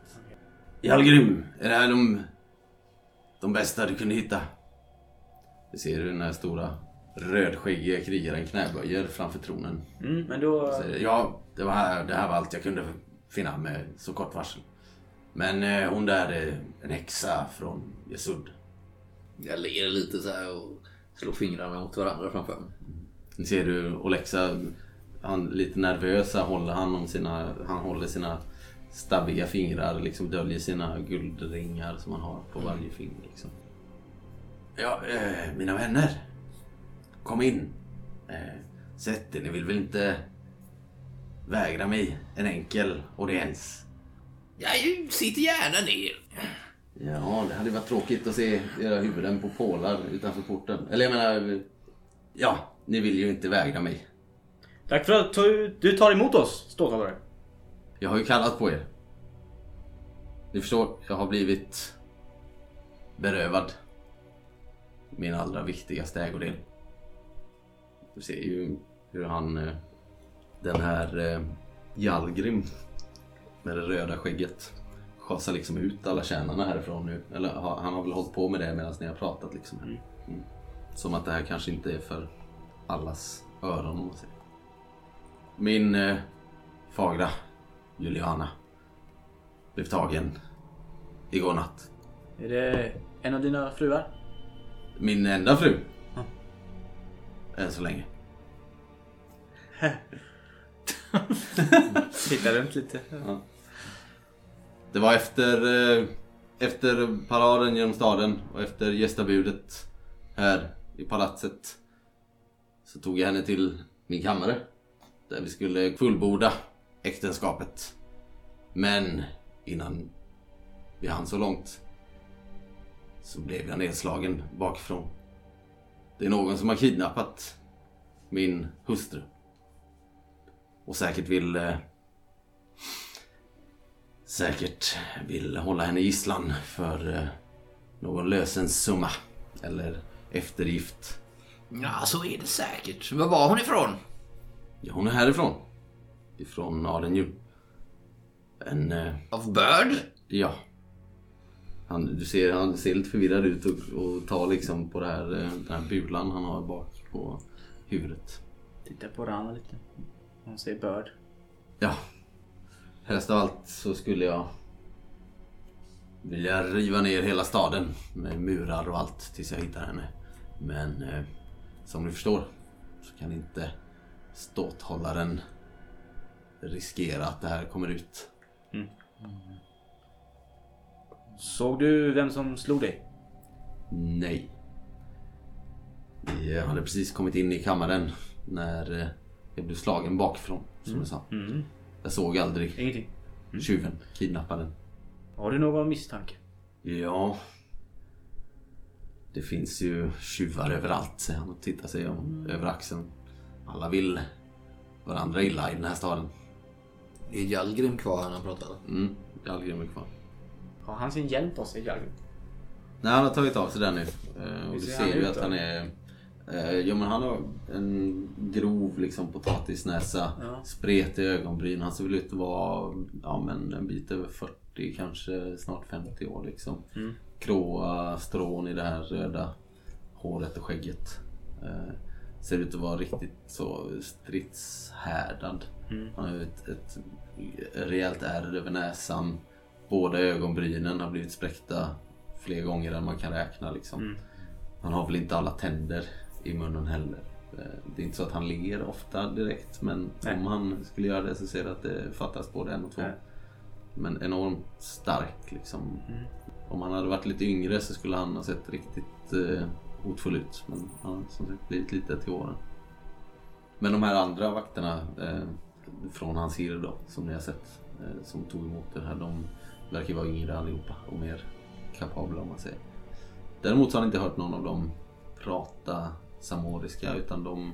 B: Jalgrym, är det här de, de bästa du kunde hitta? Vi ser hur den här stora rödskäggiga krigaren knäböjer framför tronen.
E: Mm, men då...
B: Säger, ja, det, var här, det här var allt jag kunde finna med så kort varsel. Men eh, hon där är en häxa från Jesud.
C: Jag ler lite så här och slår fingrarna mot varandra framför mig.
B: Ni ser du Olexa, han lite nervös här håller han om sina, han håller sina stabbiga fingrar, liksom döljer sina guldringar som han har på varje finger. Liksom. Ja, eh, mina vänner. kom in. Eh, sätt er, ni vill väl inte vägra mig en enkel audiens?
F: Jag sitter gärna ner.
B: Ja, det hade varit tråkigt att se era huvuden på pålar utanför porten. Eller jag menar, ja, ni vill ju inte vägra mig.
E: Tack för att du, du tar emot oss, ståthållare.
B: Jag har ju kallat på er. Ni förstår, jag har blivit berövad min allra viktigaste ägodel. Du ser ju hur han, eh, den här eh, Jalgrim med det röda skägget schasar liksom ut alla kärnorna härifrån nu. Eller ha- han har väl hållit på med det medan ni har pratat liksom. Mm. Som att det här kanske inte är för allas öron om man säger. Min eh, fagra Juliana blev tagen igår natt.
E: Är det en av dina fruar?
B: Min enda fru. Än så länge.
E: Titta runt lite.
B: Det var efter, eh, efter paraden genom staden och efter gästabudet här i palatset. Så tog jag henne till min kammare. Där vi skulle fullborda äktenskapet. Men innan vi hann så långt så blev jag nedslagen bakifrån. Det är någon som har kidnappat min hustru. Och säkert vill eh, säkert vill hålla henne gisslan för eh, någon lösensumma eller eftergift.
F: Ja, så är det säkert. Var var hon ifrån?
B: Ja, hon är härifrån. Ifrån Adenju. En, eh,
F: Av Börd?
B: ja. Han, du ser, han ser lite förvirrad ut och, och tar liksom på det här, eh, den här bulan han har bak på huvudet.
E: Titta på Rana lite. Hon säger börd.
B: Ja. Helst av allt så skulle jag vilja riva ner hela staden med murar och allt tills jag hittar henne. Men eh, som ni förstår så kan inte ståthållaren riskera att det här kommer ut.
E: Såg du vem som slog dig?
B: Nej. Vi eh, hade precis kommit in i kammaren när eh, jag blev slagen bakifrån, som du sa. Jag såg aldrig
E: Ingenting.
B: tjuven, kidnapparen.
E: Har du någon misstanke?
B: Ja. Det finns ju tjuvar överallt, säger han och tittar sig om över axeln. Alla vill varandra illa i den här staden.
C: Är Jalgrim kvar här när han pratar?
B: Mm, Galgrim är kvar.
E: Har han sin hjälm på sig, Jalgrim?
B: Nej, han har tagit av sig den nu. Eh, Och du
E: ser
B: ju att
E: då?
B: han är... Eh, jo men han har en grov liksom potatisnäsa.
E: Ja.
B: Spretiga ögonbryn. Han ser väl ut att vara ja, men en bit över 40, kanske snart 50 år liksom.
E: Mm.
B: Gråa strån i det här röda håret och skägget. Eh, ser ut att vara riktigt så stridshärdad.
E: Mm.
B: Han har ju ett, ett rejält ärr över näsan. Båda ögonbrynen har blivit spräckta fler gånger än man kan räkna. Liksom.
E: Mm.
B: Han har väl inte alla tänder i munnen heller. Eh, Det är inte så att han ler ofta direkt men
E: Nej.
B: om han skulle göra det så ser du att det fattas både en och två.
E: Nej.
B: Men enormt stark liksom.
E: Mm.
B: Om han hade varit lite yngre så skulle han ha sett riktigt eh, hotfull ut. Men han har som sagt blivit lite till åren. Men de här andra vakterna eh, från hans hir då, som ni har sett, eh, som tog emot det här, de verkar vara yngre allihopa och mer kapabla om man säger. Däremot så har ni inte hört någon av dem prata samoriska utan de,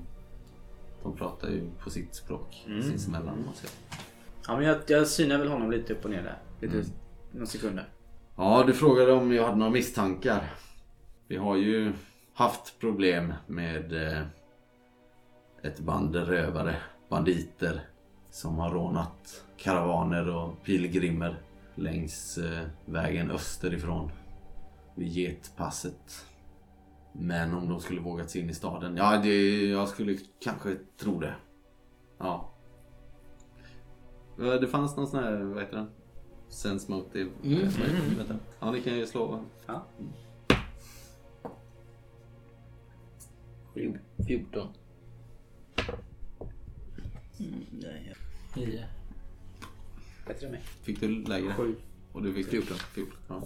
B: de pratar ju på sitt språk
E: Mm.
B: sinsemellan om man säger.
E: Ja, men jag, jag synar väl honom lite upp och ner där. Lite,
B: Mm.
E: några sekunder.
B: Ja, du frågade om jag hade några misstankar. Vi har ju haft problem med eh, ett band rövare, banditer som har rånat karavaner och pilgrimer längs eh, vägen österifrån vid Getpasset. Men om de skulle vågat sig in i staden? Ja, det, jag skulle kanske tro det. Ja. Eh, Det fanns någon sån här, vad heter den? Sense motive.
C: Mm.
B: Vänta. Ja, ni kan ju slå.
E: Ja.
C: 14.
D: Nio.
E: Bättre än mig.
B: Fick du lägre?
E: Sju.
B: Och du fick 14? 14 ja.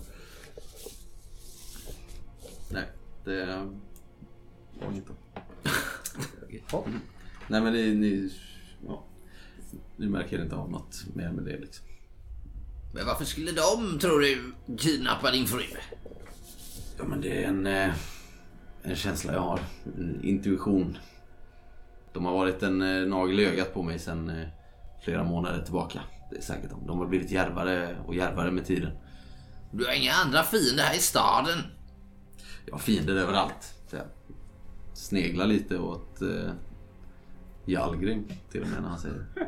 B: Nej, det var inget då. Nej men ni, ni, ja, ni märker inte av något mer med det liksom.
F: Men varför skulle de, tror du, kidnappa din fru?
B: Ja men det är en, eh, en känsla jag har. En intuition. De har varit en eh, nagel i ögat på mig sedan eh, flera månader tillbaka. Det är säkert de. De har blivit järvare och järvare med tiden.
F: Du har inga andra fiender här i staden.
B: Jag har fiender överallt. Så jag sneglar lite åt eh, Jalgrim till och med när han säger det.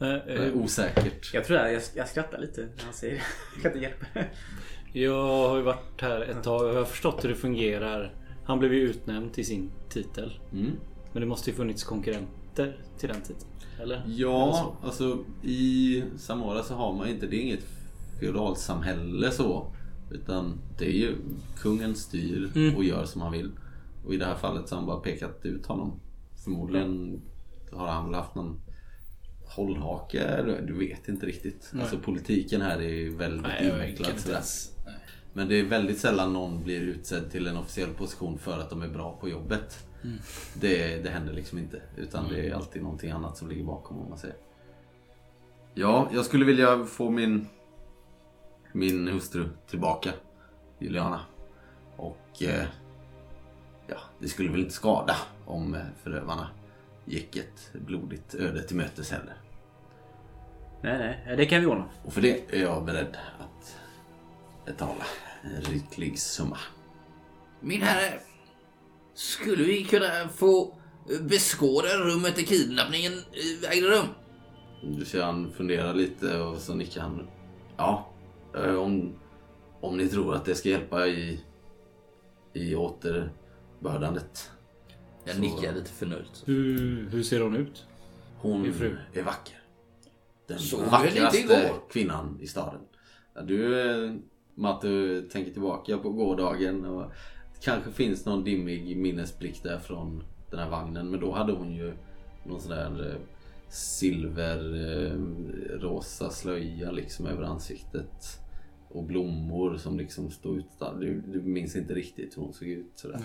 D: Eh,
B: Det
D: eh,
B: är osäkert.
E: Jag tror jag, jag, jag skrattar lite när han säger det. Jag kan inte hjälpa det.
D: Jag har ju varit här ett tag och jag har förstått hur det fungerar. Han blev ju utnämnd till sin titel.
B: Mm.
D: Men det måste ju funnits konkurrenter till den titeln. Eller? Eller
B: Ja,
D: så.
B: alltså i Samora så har man inte, det är inget feodalsamhälle så. Utan det är ju kungen styr
D: Mm.
B: och gör som han vill. Och i det här fallet så har han bara pekat ut honom. Förmodligen har han väl haft någon hållhake, du- vet inte riktigt.
D: Nej.
B: Alltså politiken här är ju väldigt
D: Nej,
B: invecklad. Men det är väldigt sällan någon blir utsedd till en officiell position för att de är bra på jobbet.
D: Mm.
B: Det, det händer liksom inte. Utan det är alltid någonting annat som ligger bakom om man säger. Ja, jag skulle vilja få min, min hustru tillbaka. Juliana. Och eh, ja, det skulle väl inte skada om eh, förövarna gick ett blodigt öde till mötes heller.
E: Nej, nej. Det kan vi ordna.
B: Och för det är jag beredd att betala en riklig summa.
F: Min herre, skulle vi kunna få eh, beskåda rummet där kidnappningen eh, ägde rum?
B: Du ser han fundera lite och så nickar han. Ja, eh, om, om ni tror att det ska hjälpa i, i återbördandet.
C: Jag
B: Så-
C: nickar lite förnöjt.
D: Hur, hur ser hon ut?
B: Hon är vacker. Den
F: inte
B: vackraste kvinnan i staden. Du, Matte, tänker tillbaka på gårdagen och kanske finns någon dimmig minnesblick där från den här vagnen. Men då hade hon ju någon sån där eh, silver eh, slöja liksom över ansiktet. Och blommor som liksom stod ut. Du, du minns inte riktigt hur hon såg ut sådär.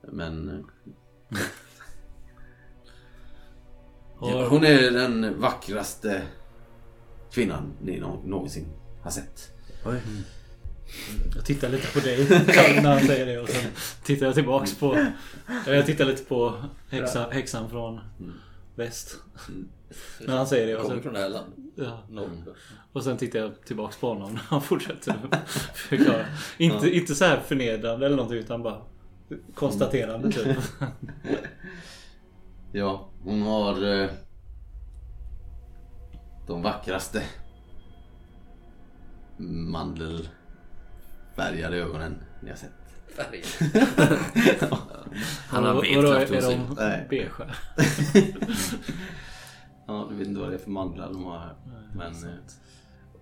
B: Men eh, hon är den vackraste kvinnan ni nå- någonsin har sett.
D: Jag tittar lite på dig när han säger det och sen tittar jag tillbaks på... Jag tittar lite på häxa, häxan från väst. När han säger det och
C: Kommer
D: sen,
C: från det här landet.
D: ja, och sen tittar jag tillbaks på honom när han fortsätter förklara. Inte, inte så här förnedrande eller någonting utan bara konstaterande typ.
B: Ja, hon har eh, de vackraste mandelfärgade ögonen ni har sett.
F: Han har
D: Och-
F: bet
D: vadå,
F: kraft
D: är
F: hos sig.
B: Nej.
D: beige?
B: Ja, du vet inte vad det är för mandlar de har här. Men, eh,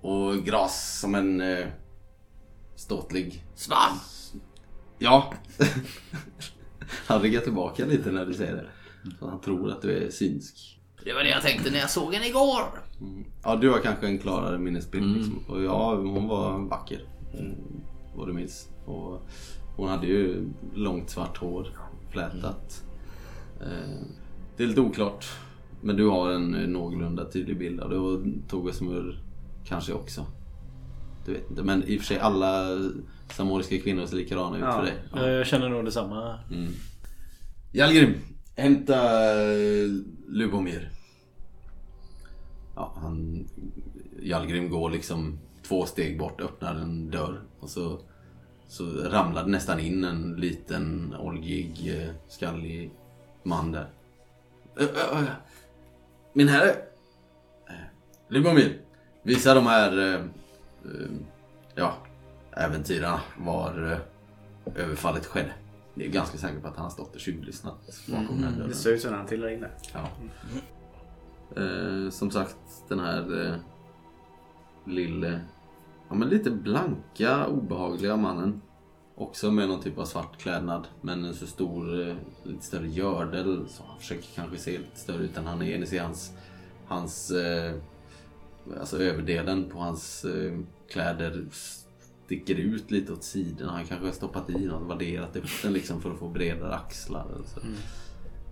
B: och gras som en eh, ståtlig
F: Svamp!
B: Ja. Han ryggar tillbaka lite när du säger det. Så han tror att du är synsk.
F: Det var det jag tänkte när jag såg henne igår.
B: Ja, du har kanske en klarare minnesbild. Liksom. Och ja, hon var vacker. Mm, vad du minns. Och hon hade ju långt svart hår. Flätat. Eh, det är lite oklart. Men du har en någorlunda tydlig bild av det. Och Togasmur kanske också. Du vet inte. Men i och för sig alla samoriska kvinnor ser likadana ut
E: Ja.
B: för dig.
D: Ja, Jag känner nog detsamma.
B: Mm. Jalgrim, hämta eh, Lubomir. Ja, han... Jalgrim går liksom två steg bort, öppnar en dörr och så, så ramlar det nästan in en liten oljig, eh, skallig man där. Min herre! Eh, Lubomir, visa de här eh, ja, äventyrarna var överfallet skedde. Jag är ganska säker på att han har stått och tjuvlyssnat bakom den här dörren.
E: Det ser ut som när han trillar in där.
B: Ja. Eh, som sagt, den här eh, lille, ja men lite blanka, obehagliga mannen. Också med någon typ av svart klädnad. Men en så stor, eh, lite större gördel. Så han försöker kanske se lite större ut än han är. Ni ser hans, hans eh, alltså överdelen på hans eh, kläder sticker ut lite åt sidorna. Han kanske har stoppat i något, vadderat upp den liksom för att få bredare axlar. Eller så. Mm.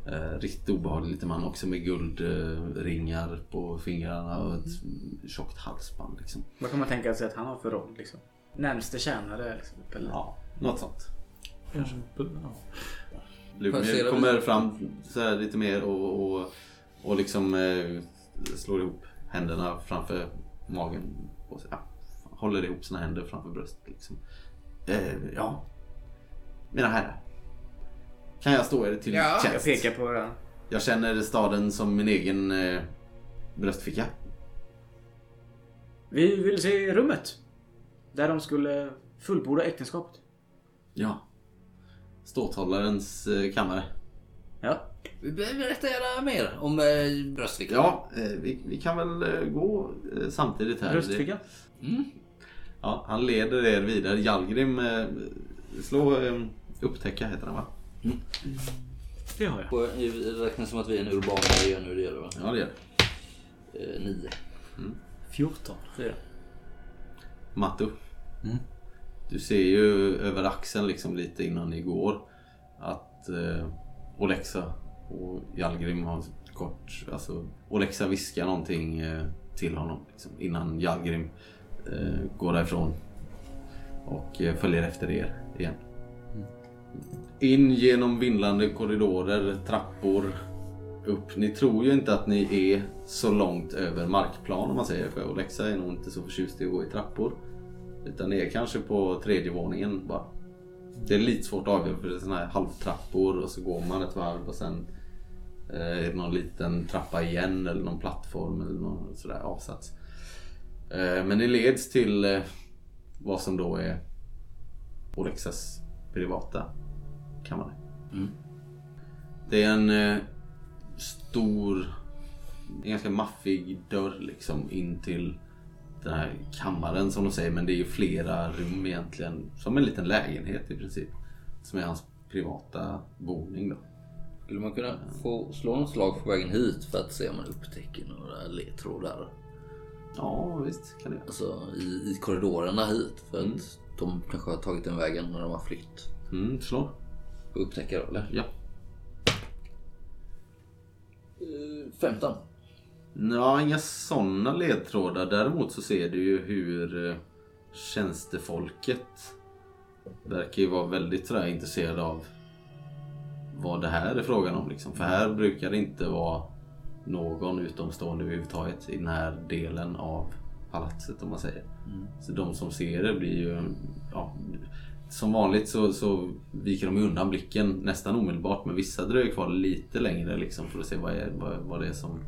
B: Eh, riktigt obehaglig liten man också med guldringar på fingrarna och ett tjockt halsband. Liksom.
E: Vad kan man tänka sig att han har för roll liksom? Närmste tjänare liksom? Eller?
B: Ja, något sånt.
D: Kanske, ja.
C: Se
B: Lubomir
C: det?
B: kommer fram så här lite mer och, och, och liksom eh, slår ihop händerna framför magen. Och så, ja, håller ihop sina händer framför bröstet. Liksom. Eh, ja, mina herrar. Kan jag stå er till
F: Ja,
B: tjänst?
E: Jag pekar på den.
B: Jag känner staden som min egen eh, bröstficka.
E: Vi vill se rummet. Där de skulle fullborda äktenskapet.
B: Ja. Ståthållarens eh, kammare.
E: Ja.
C: Berätta gärna mer om eh, bröstfickan.
B: Ja, eh, vi, vi kan väl eh, gå eh, samtidigt här.
E: Bröstfickan.
B: Ja, han leder er vidare. Jalgrim, eh, slå eh, upptäcka heter han va?
D: Det har jag.
C: Jag- Det räknas som att vi är en urban miljö nu, det gör det va?
B: Ja, det gör det.
C: Eh, nio.
D: 14.
E: Fyra.
B: Mattu. Du ser ju över axeln liksom lite innan ni går att eh, Olexa och Jalgrim har kort... Alltså, Olexa viskar någonting eh, till honom liksom, innan Jalgrim eh, går därifrån och eh, följer efter er igen. In genom vindlande korridorer, trappor, upp. Ni tror ju inte att ni är så långt över markplan om man säger. För Olexa är nog inte så förtjust i att gå i trappor. Utan ni är kanske på tredje våningen bara. Det är lite svårt att avgöra för det är sådana här halvtrappor och så går man ett varv och sen eh, är det någon liten trappa igen eller någon plattform eller någon sådär avsats. Eh, men ni leds till eh, vad som då är Olexas privata kammare. Det är en eh, stor, en ganska maffig dörr liksom in till den här kammaren som de säger. Men det är ju flera rum egentligen. Som en liten lägenhet i princip. Som är hans privata boning då.
C: Skulle man kunna få slå något slag på vägen hit för att se om man upptäcker några ledtrådar?
B: Ja visst kan det.
C: Alltså i, i korridorerna hit. För att de kanske har tagit den vägen när de har flytt.
B: Mm, slå.
C: Upptäcker då, eller?
B: Ja.
C: Eh, 15.
B: Ja, inga sådana ledtrådar. Däremot så ser du ju hur eh, tjänstefolket verkar ju vara väldigt sådär intresserade av vad det här är frågan om. Liksom. För här brukar det inte vara någon utomstående överhuvudtaget i den här delen av palatset om man säger. Så de som ser det blir ju... Ja, som vanligt så, så viker de undan blicken nästan omedelbart men vissa dröjer kvar lite längre liksom för att se vad, är, vad, vad det är som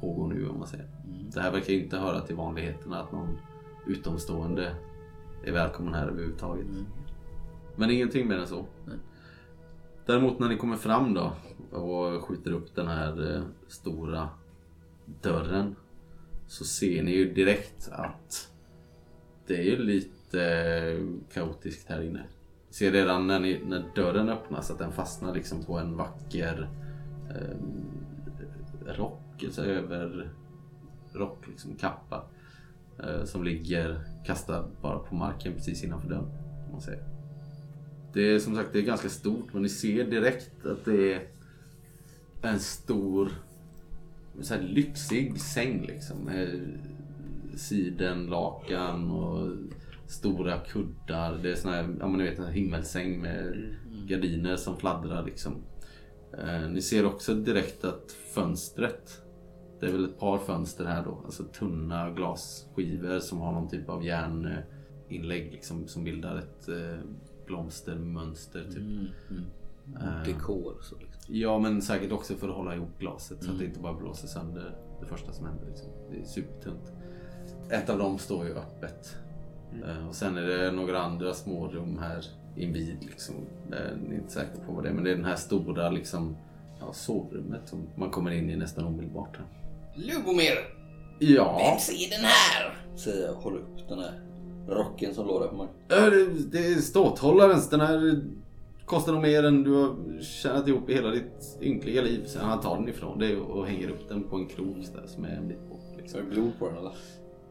B: pågår nu om man säger. Det här verkar inte höra till vanligheterna att någon utomstående är välkommen här överhuvudtaget. Men ingenting mer än så. Däremot när ni kommer fram då och skjuter upp den här eh, stora dörren så ser ni ju direkt att det är ju lite eh, kaotiskt här inne. Ni ser redan när, ni, när dörren öppnas att den fastnar liksom på en vacker eh, rock, alltså över rock, liksom kappa. Eh, som ligger kastad bara på marken precis innanför dörren. Man säger. Det är som sagt det är ganska stort men ni ser direkt att det är en stor så här lyxig säng liksom. Med sidenlakan och stora kuddar. Det är sån här, ja men ni vet en himmelsäng med gardiner som fladdrar liksom. Eh, ni ser också direkt att fönstret det är väl ett par fönster här då. Alltså tunna glasskivor som har någon typ av järninlägg liksom, som bildar ett eh, blomstermönster typ. Eh,
C: Dekor så liksom.
B: Ja men säkert också för att hålla ihop glaset så att det inte bara blåser sönder det första som händer. Liksom. Det är supertunt. Ett av dem står ju öppet. Eh, Och sen är det några andra små rum här invid. Liksom. Eh, Ni är inte säkra på vad det är men det är den här stora liksom, ja, sovrummet som man kommer in i nästan omedelbart. Här.
F: Lubomir,
B: Ja,
F: vem ser den här?
C: Säger jag och håller upp den här rocken som låg där på marken.
B: eh, det- det är ståthållarens. Den här kostar nog mer än du har tjänat ihop i hela ditt ynkliga liv. Sen han tar den ifrån dig och hänger upp den på en krok där som är en bit bort. Liksom.
C: Är det blod på den eller?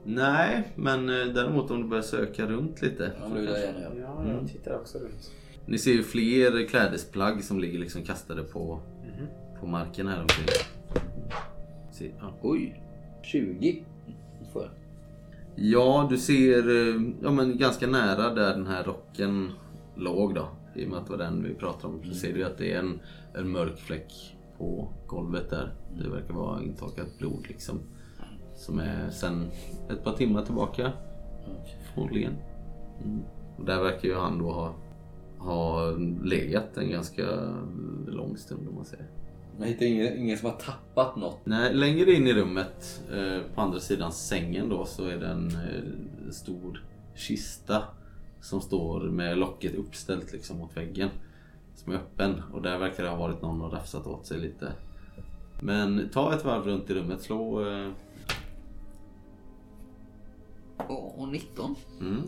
B: Nej, men eh, däremot om du börjar söka runt lite.
C: Ja, vill jag gärna göra.
E: Ja, jag tittar också runt.
B: Ni ser ju fler klädesplagg som ligger liksom kastade på på marken här omkring. Se, ja.
C: Oj. 20. Får jag.
B: Ja, du ser eh, ja, men ganska nära där den här rocken låg då. I och med att det var den vi pratade om så ser du att det är en, en mörk fläck på golvet där. Det verkar vara intorkat blod liksom. Som är sen ett par timmar tillbaka. Förmodligen. Mm. Och där verkar ju han då ha, ha legat en ganska lång stund om man säger.
C: Man hittar ingen, ingen som har tappat något.
B: Nej, längre in i rummet eh, på andra sidan sängen då så är det en eh, stor kista som står med locket uppställt liksom mot väggen. Som är öppen och där verkar det ha varit någon och rafsat åt sig lite. Men ta ett varv runt i rummet, slå... Eh,
C: Och 19.
B: mm,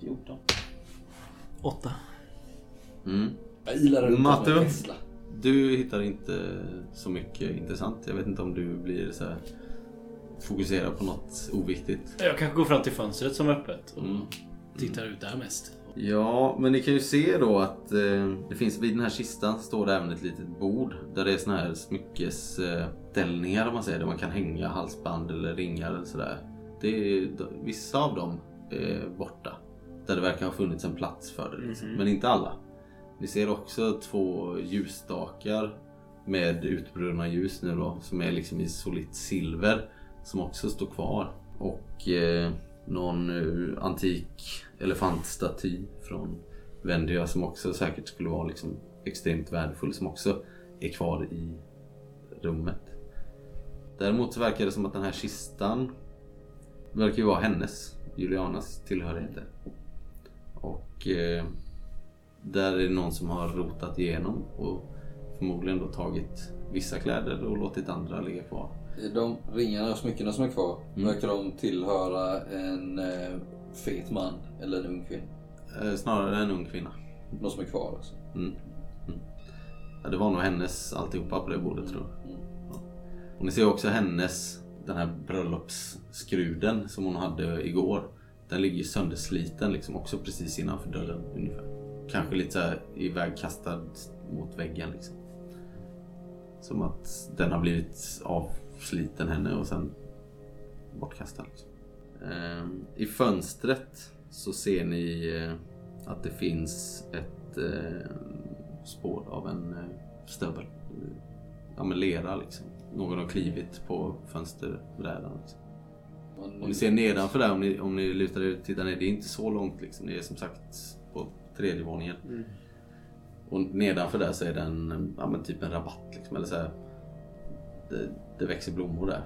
E: 14.
D: 8.
B: mm.
C: Jag som en vessla.
B: Du hittar inte så mycket intressant. Jag vet inte om du blir så här fokuserad på något oviktigt.
D: Jag kanske går fram till fönstret som är öppet och
B: Mm.
D: tittar ut där mest.
B: Ja, men ni kan ju se då att eh, det finns vid den här kistan står det även ett litet bord där det är såna här smyckesställningar om man säger, där man kan hänga halsband eller ringar eller sådär. Det är, vissa av dem är borta. Där det verkar ha funnits en plats för det liksom. Men inte alla. Ni ser också två ljusstakar med utbrunna ljus nu då som är liksom i solitt silver som också står kvar. Och eh, någon eh, antik elefantstaty från Vendia som också säkert skulle vara liksom extremt värdefull som också är kvar i rummet. Däremot så verkar det som att den här kistan verkar ju vara hennes, Julianas tillhörigheter. Och eh, där är det någon som har rotat igenom och förmodligen då tagit vissa kläder och låtit andra ligga kvar.
C: De ringarna och smyckena som är kvar,
B: Mm.
C: verkar de tillhöra en eh, fet man eller en ung kvinna?
B: Eh, snarare en ung kvinna.
C: De som är kvar alltså.
B: Mm. Mm. Ja, det var nog hennes alltihopa på det bordet tror jag.
C: Mm.
B: Ja. Och ni ser också hennes, den här bröllopsskruden som hon hade igår. Den ligger söndersliten liksom också precis innanför dörren ungefär. Kanske lite så här ivägkastad mot väggen liksom. Som att den har blivit avsliten henne och sen bortkastad. Liksom. Ehm, I fönstret så ser ni eh, att det finns ett eh, spår av en eh, stövel. Ja men lera liksom. Någon har klivit på fönsterbrädan. Liksom. Och ni ser nedanför där om ni, om ni lutar er och tittar ner. Det är inte så långt liksom. Det är som sagt på tredje våningen. Och nedanför där så är det en, ja, men typ en rabatt liksom. Eller så här, det, det växer blommor där.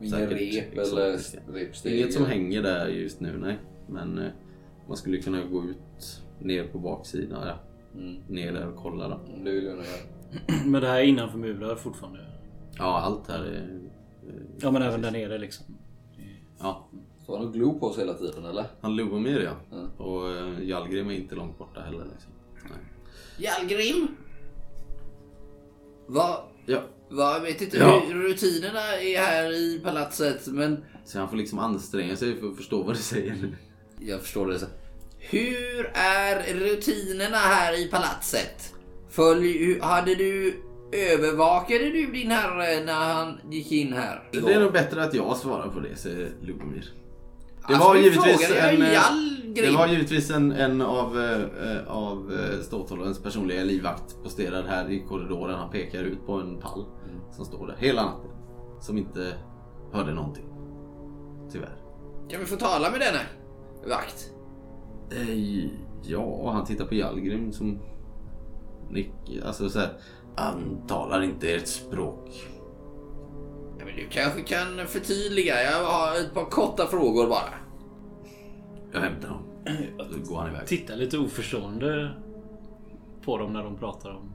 C: Inga rep eller repsteg?
B: Inget som hänger där just nu, nej. Men eh, man skulle kunna gå ut ner på baksidan, ja.
C: Mm.
B: Ner där och kolla då.
C: Det vill jag nog göra.
D: Men det här är innanför murar fortfarande.
B: Ja, allt här är...
D: Ja men även där nere liksom.
B: Ja,
C: Så har han glo på oss hela tiden eller?
B: han Lubomir ja.
C: Mm.
B: Och eh, Jalgrim är inte långt borta heller. Liksom. Nej.
F: Jalgrim? Vad...
B: Ja,
F: Vad, vet inte
B: Ja.
F: hur rutinerna är här i palatset, men
B: så han får liksom anstränga sig för att förstå vad du säger nu.
C: Jag förstår det. så.
F: hur är rutinerna här i palatset? Följ, hade du... Övervakade du din herre när han gick in här?
B: Det är nog bättre att jag svarar på det, säger Lubomir. Det
F: Alltså,
B: var givetvis en, eh, det var givetvis en, en av, eh, av eh, ståthållarens personliga livvakt posterad här i korridoren. Han pekar ut på en pall som står där hela natten. Som inte hörde någonting. Tyvärr.
F: Kan vi få tala med denne vakt?
B: Eh, ja, han tittar på Jalgrim som nick, alltså så här. Han talar inte ert språk.
F: Ja, men du kanske kan förtydliga. Jag har ett par korta frågor bara.
B: Jag hämtar honom. Då går han iväg.
D: Titta lite oförstående på dem när de pratar om...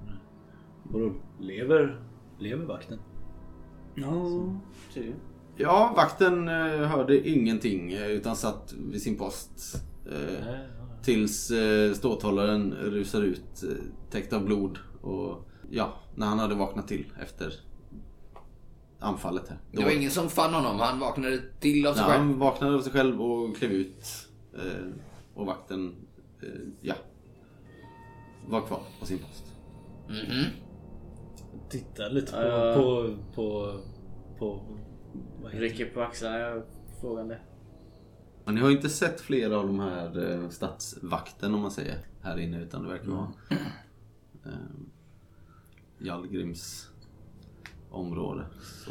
D: Vadå? Lever, lever vakten?
E: Ja, du.
B: Ja, vakten eh, hörde ingenting eh, utan satt vid sin post. Eh, tills eh, ståthållaren rusar ut eh, täckt av blod. Och ja, när han hade vaknat till efter anfallet här.
F: Det var ingen som fann honom. Han vaknade till av sig
B: Nej,
F: själv.
B: han vaknade av sig själv och klev ut. Eh, och vakten, eh, ja, var kvar på sin post.
F: Mhm.
D: tittar lite på...
E: Ja.
D: på, på, på det?
E: Rycker på axlarna jag frågande.
B: Men ni har ju inte sett flera av de här eh, stadsvakten om man säger här inne utan det verkar vara eh, Jallgrims område.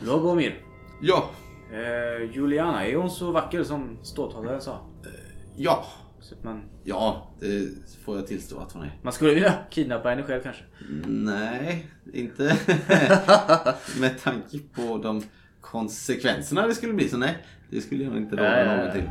E: Logomir.
B: Ja,
E: Eh, Juliana, är hon så vacker som ståthållaren sa?
B: ja,
E: Så att man,
B: ja, det får jag tillstå att hon är.
E: man skulle vilja kidnappa henne själv kanske.
B: Nej, inte med tanke på de konsekvenserna det skulle bli. Så nej, det skulle jag inte råda någon till.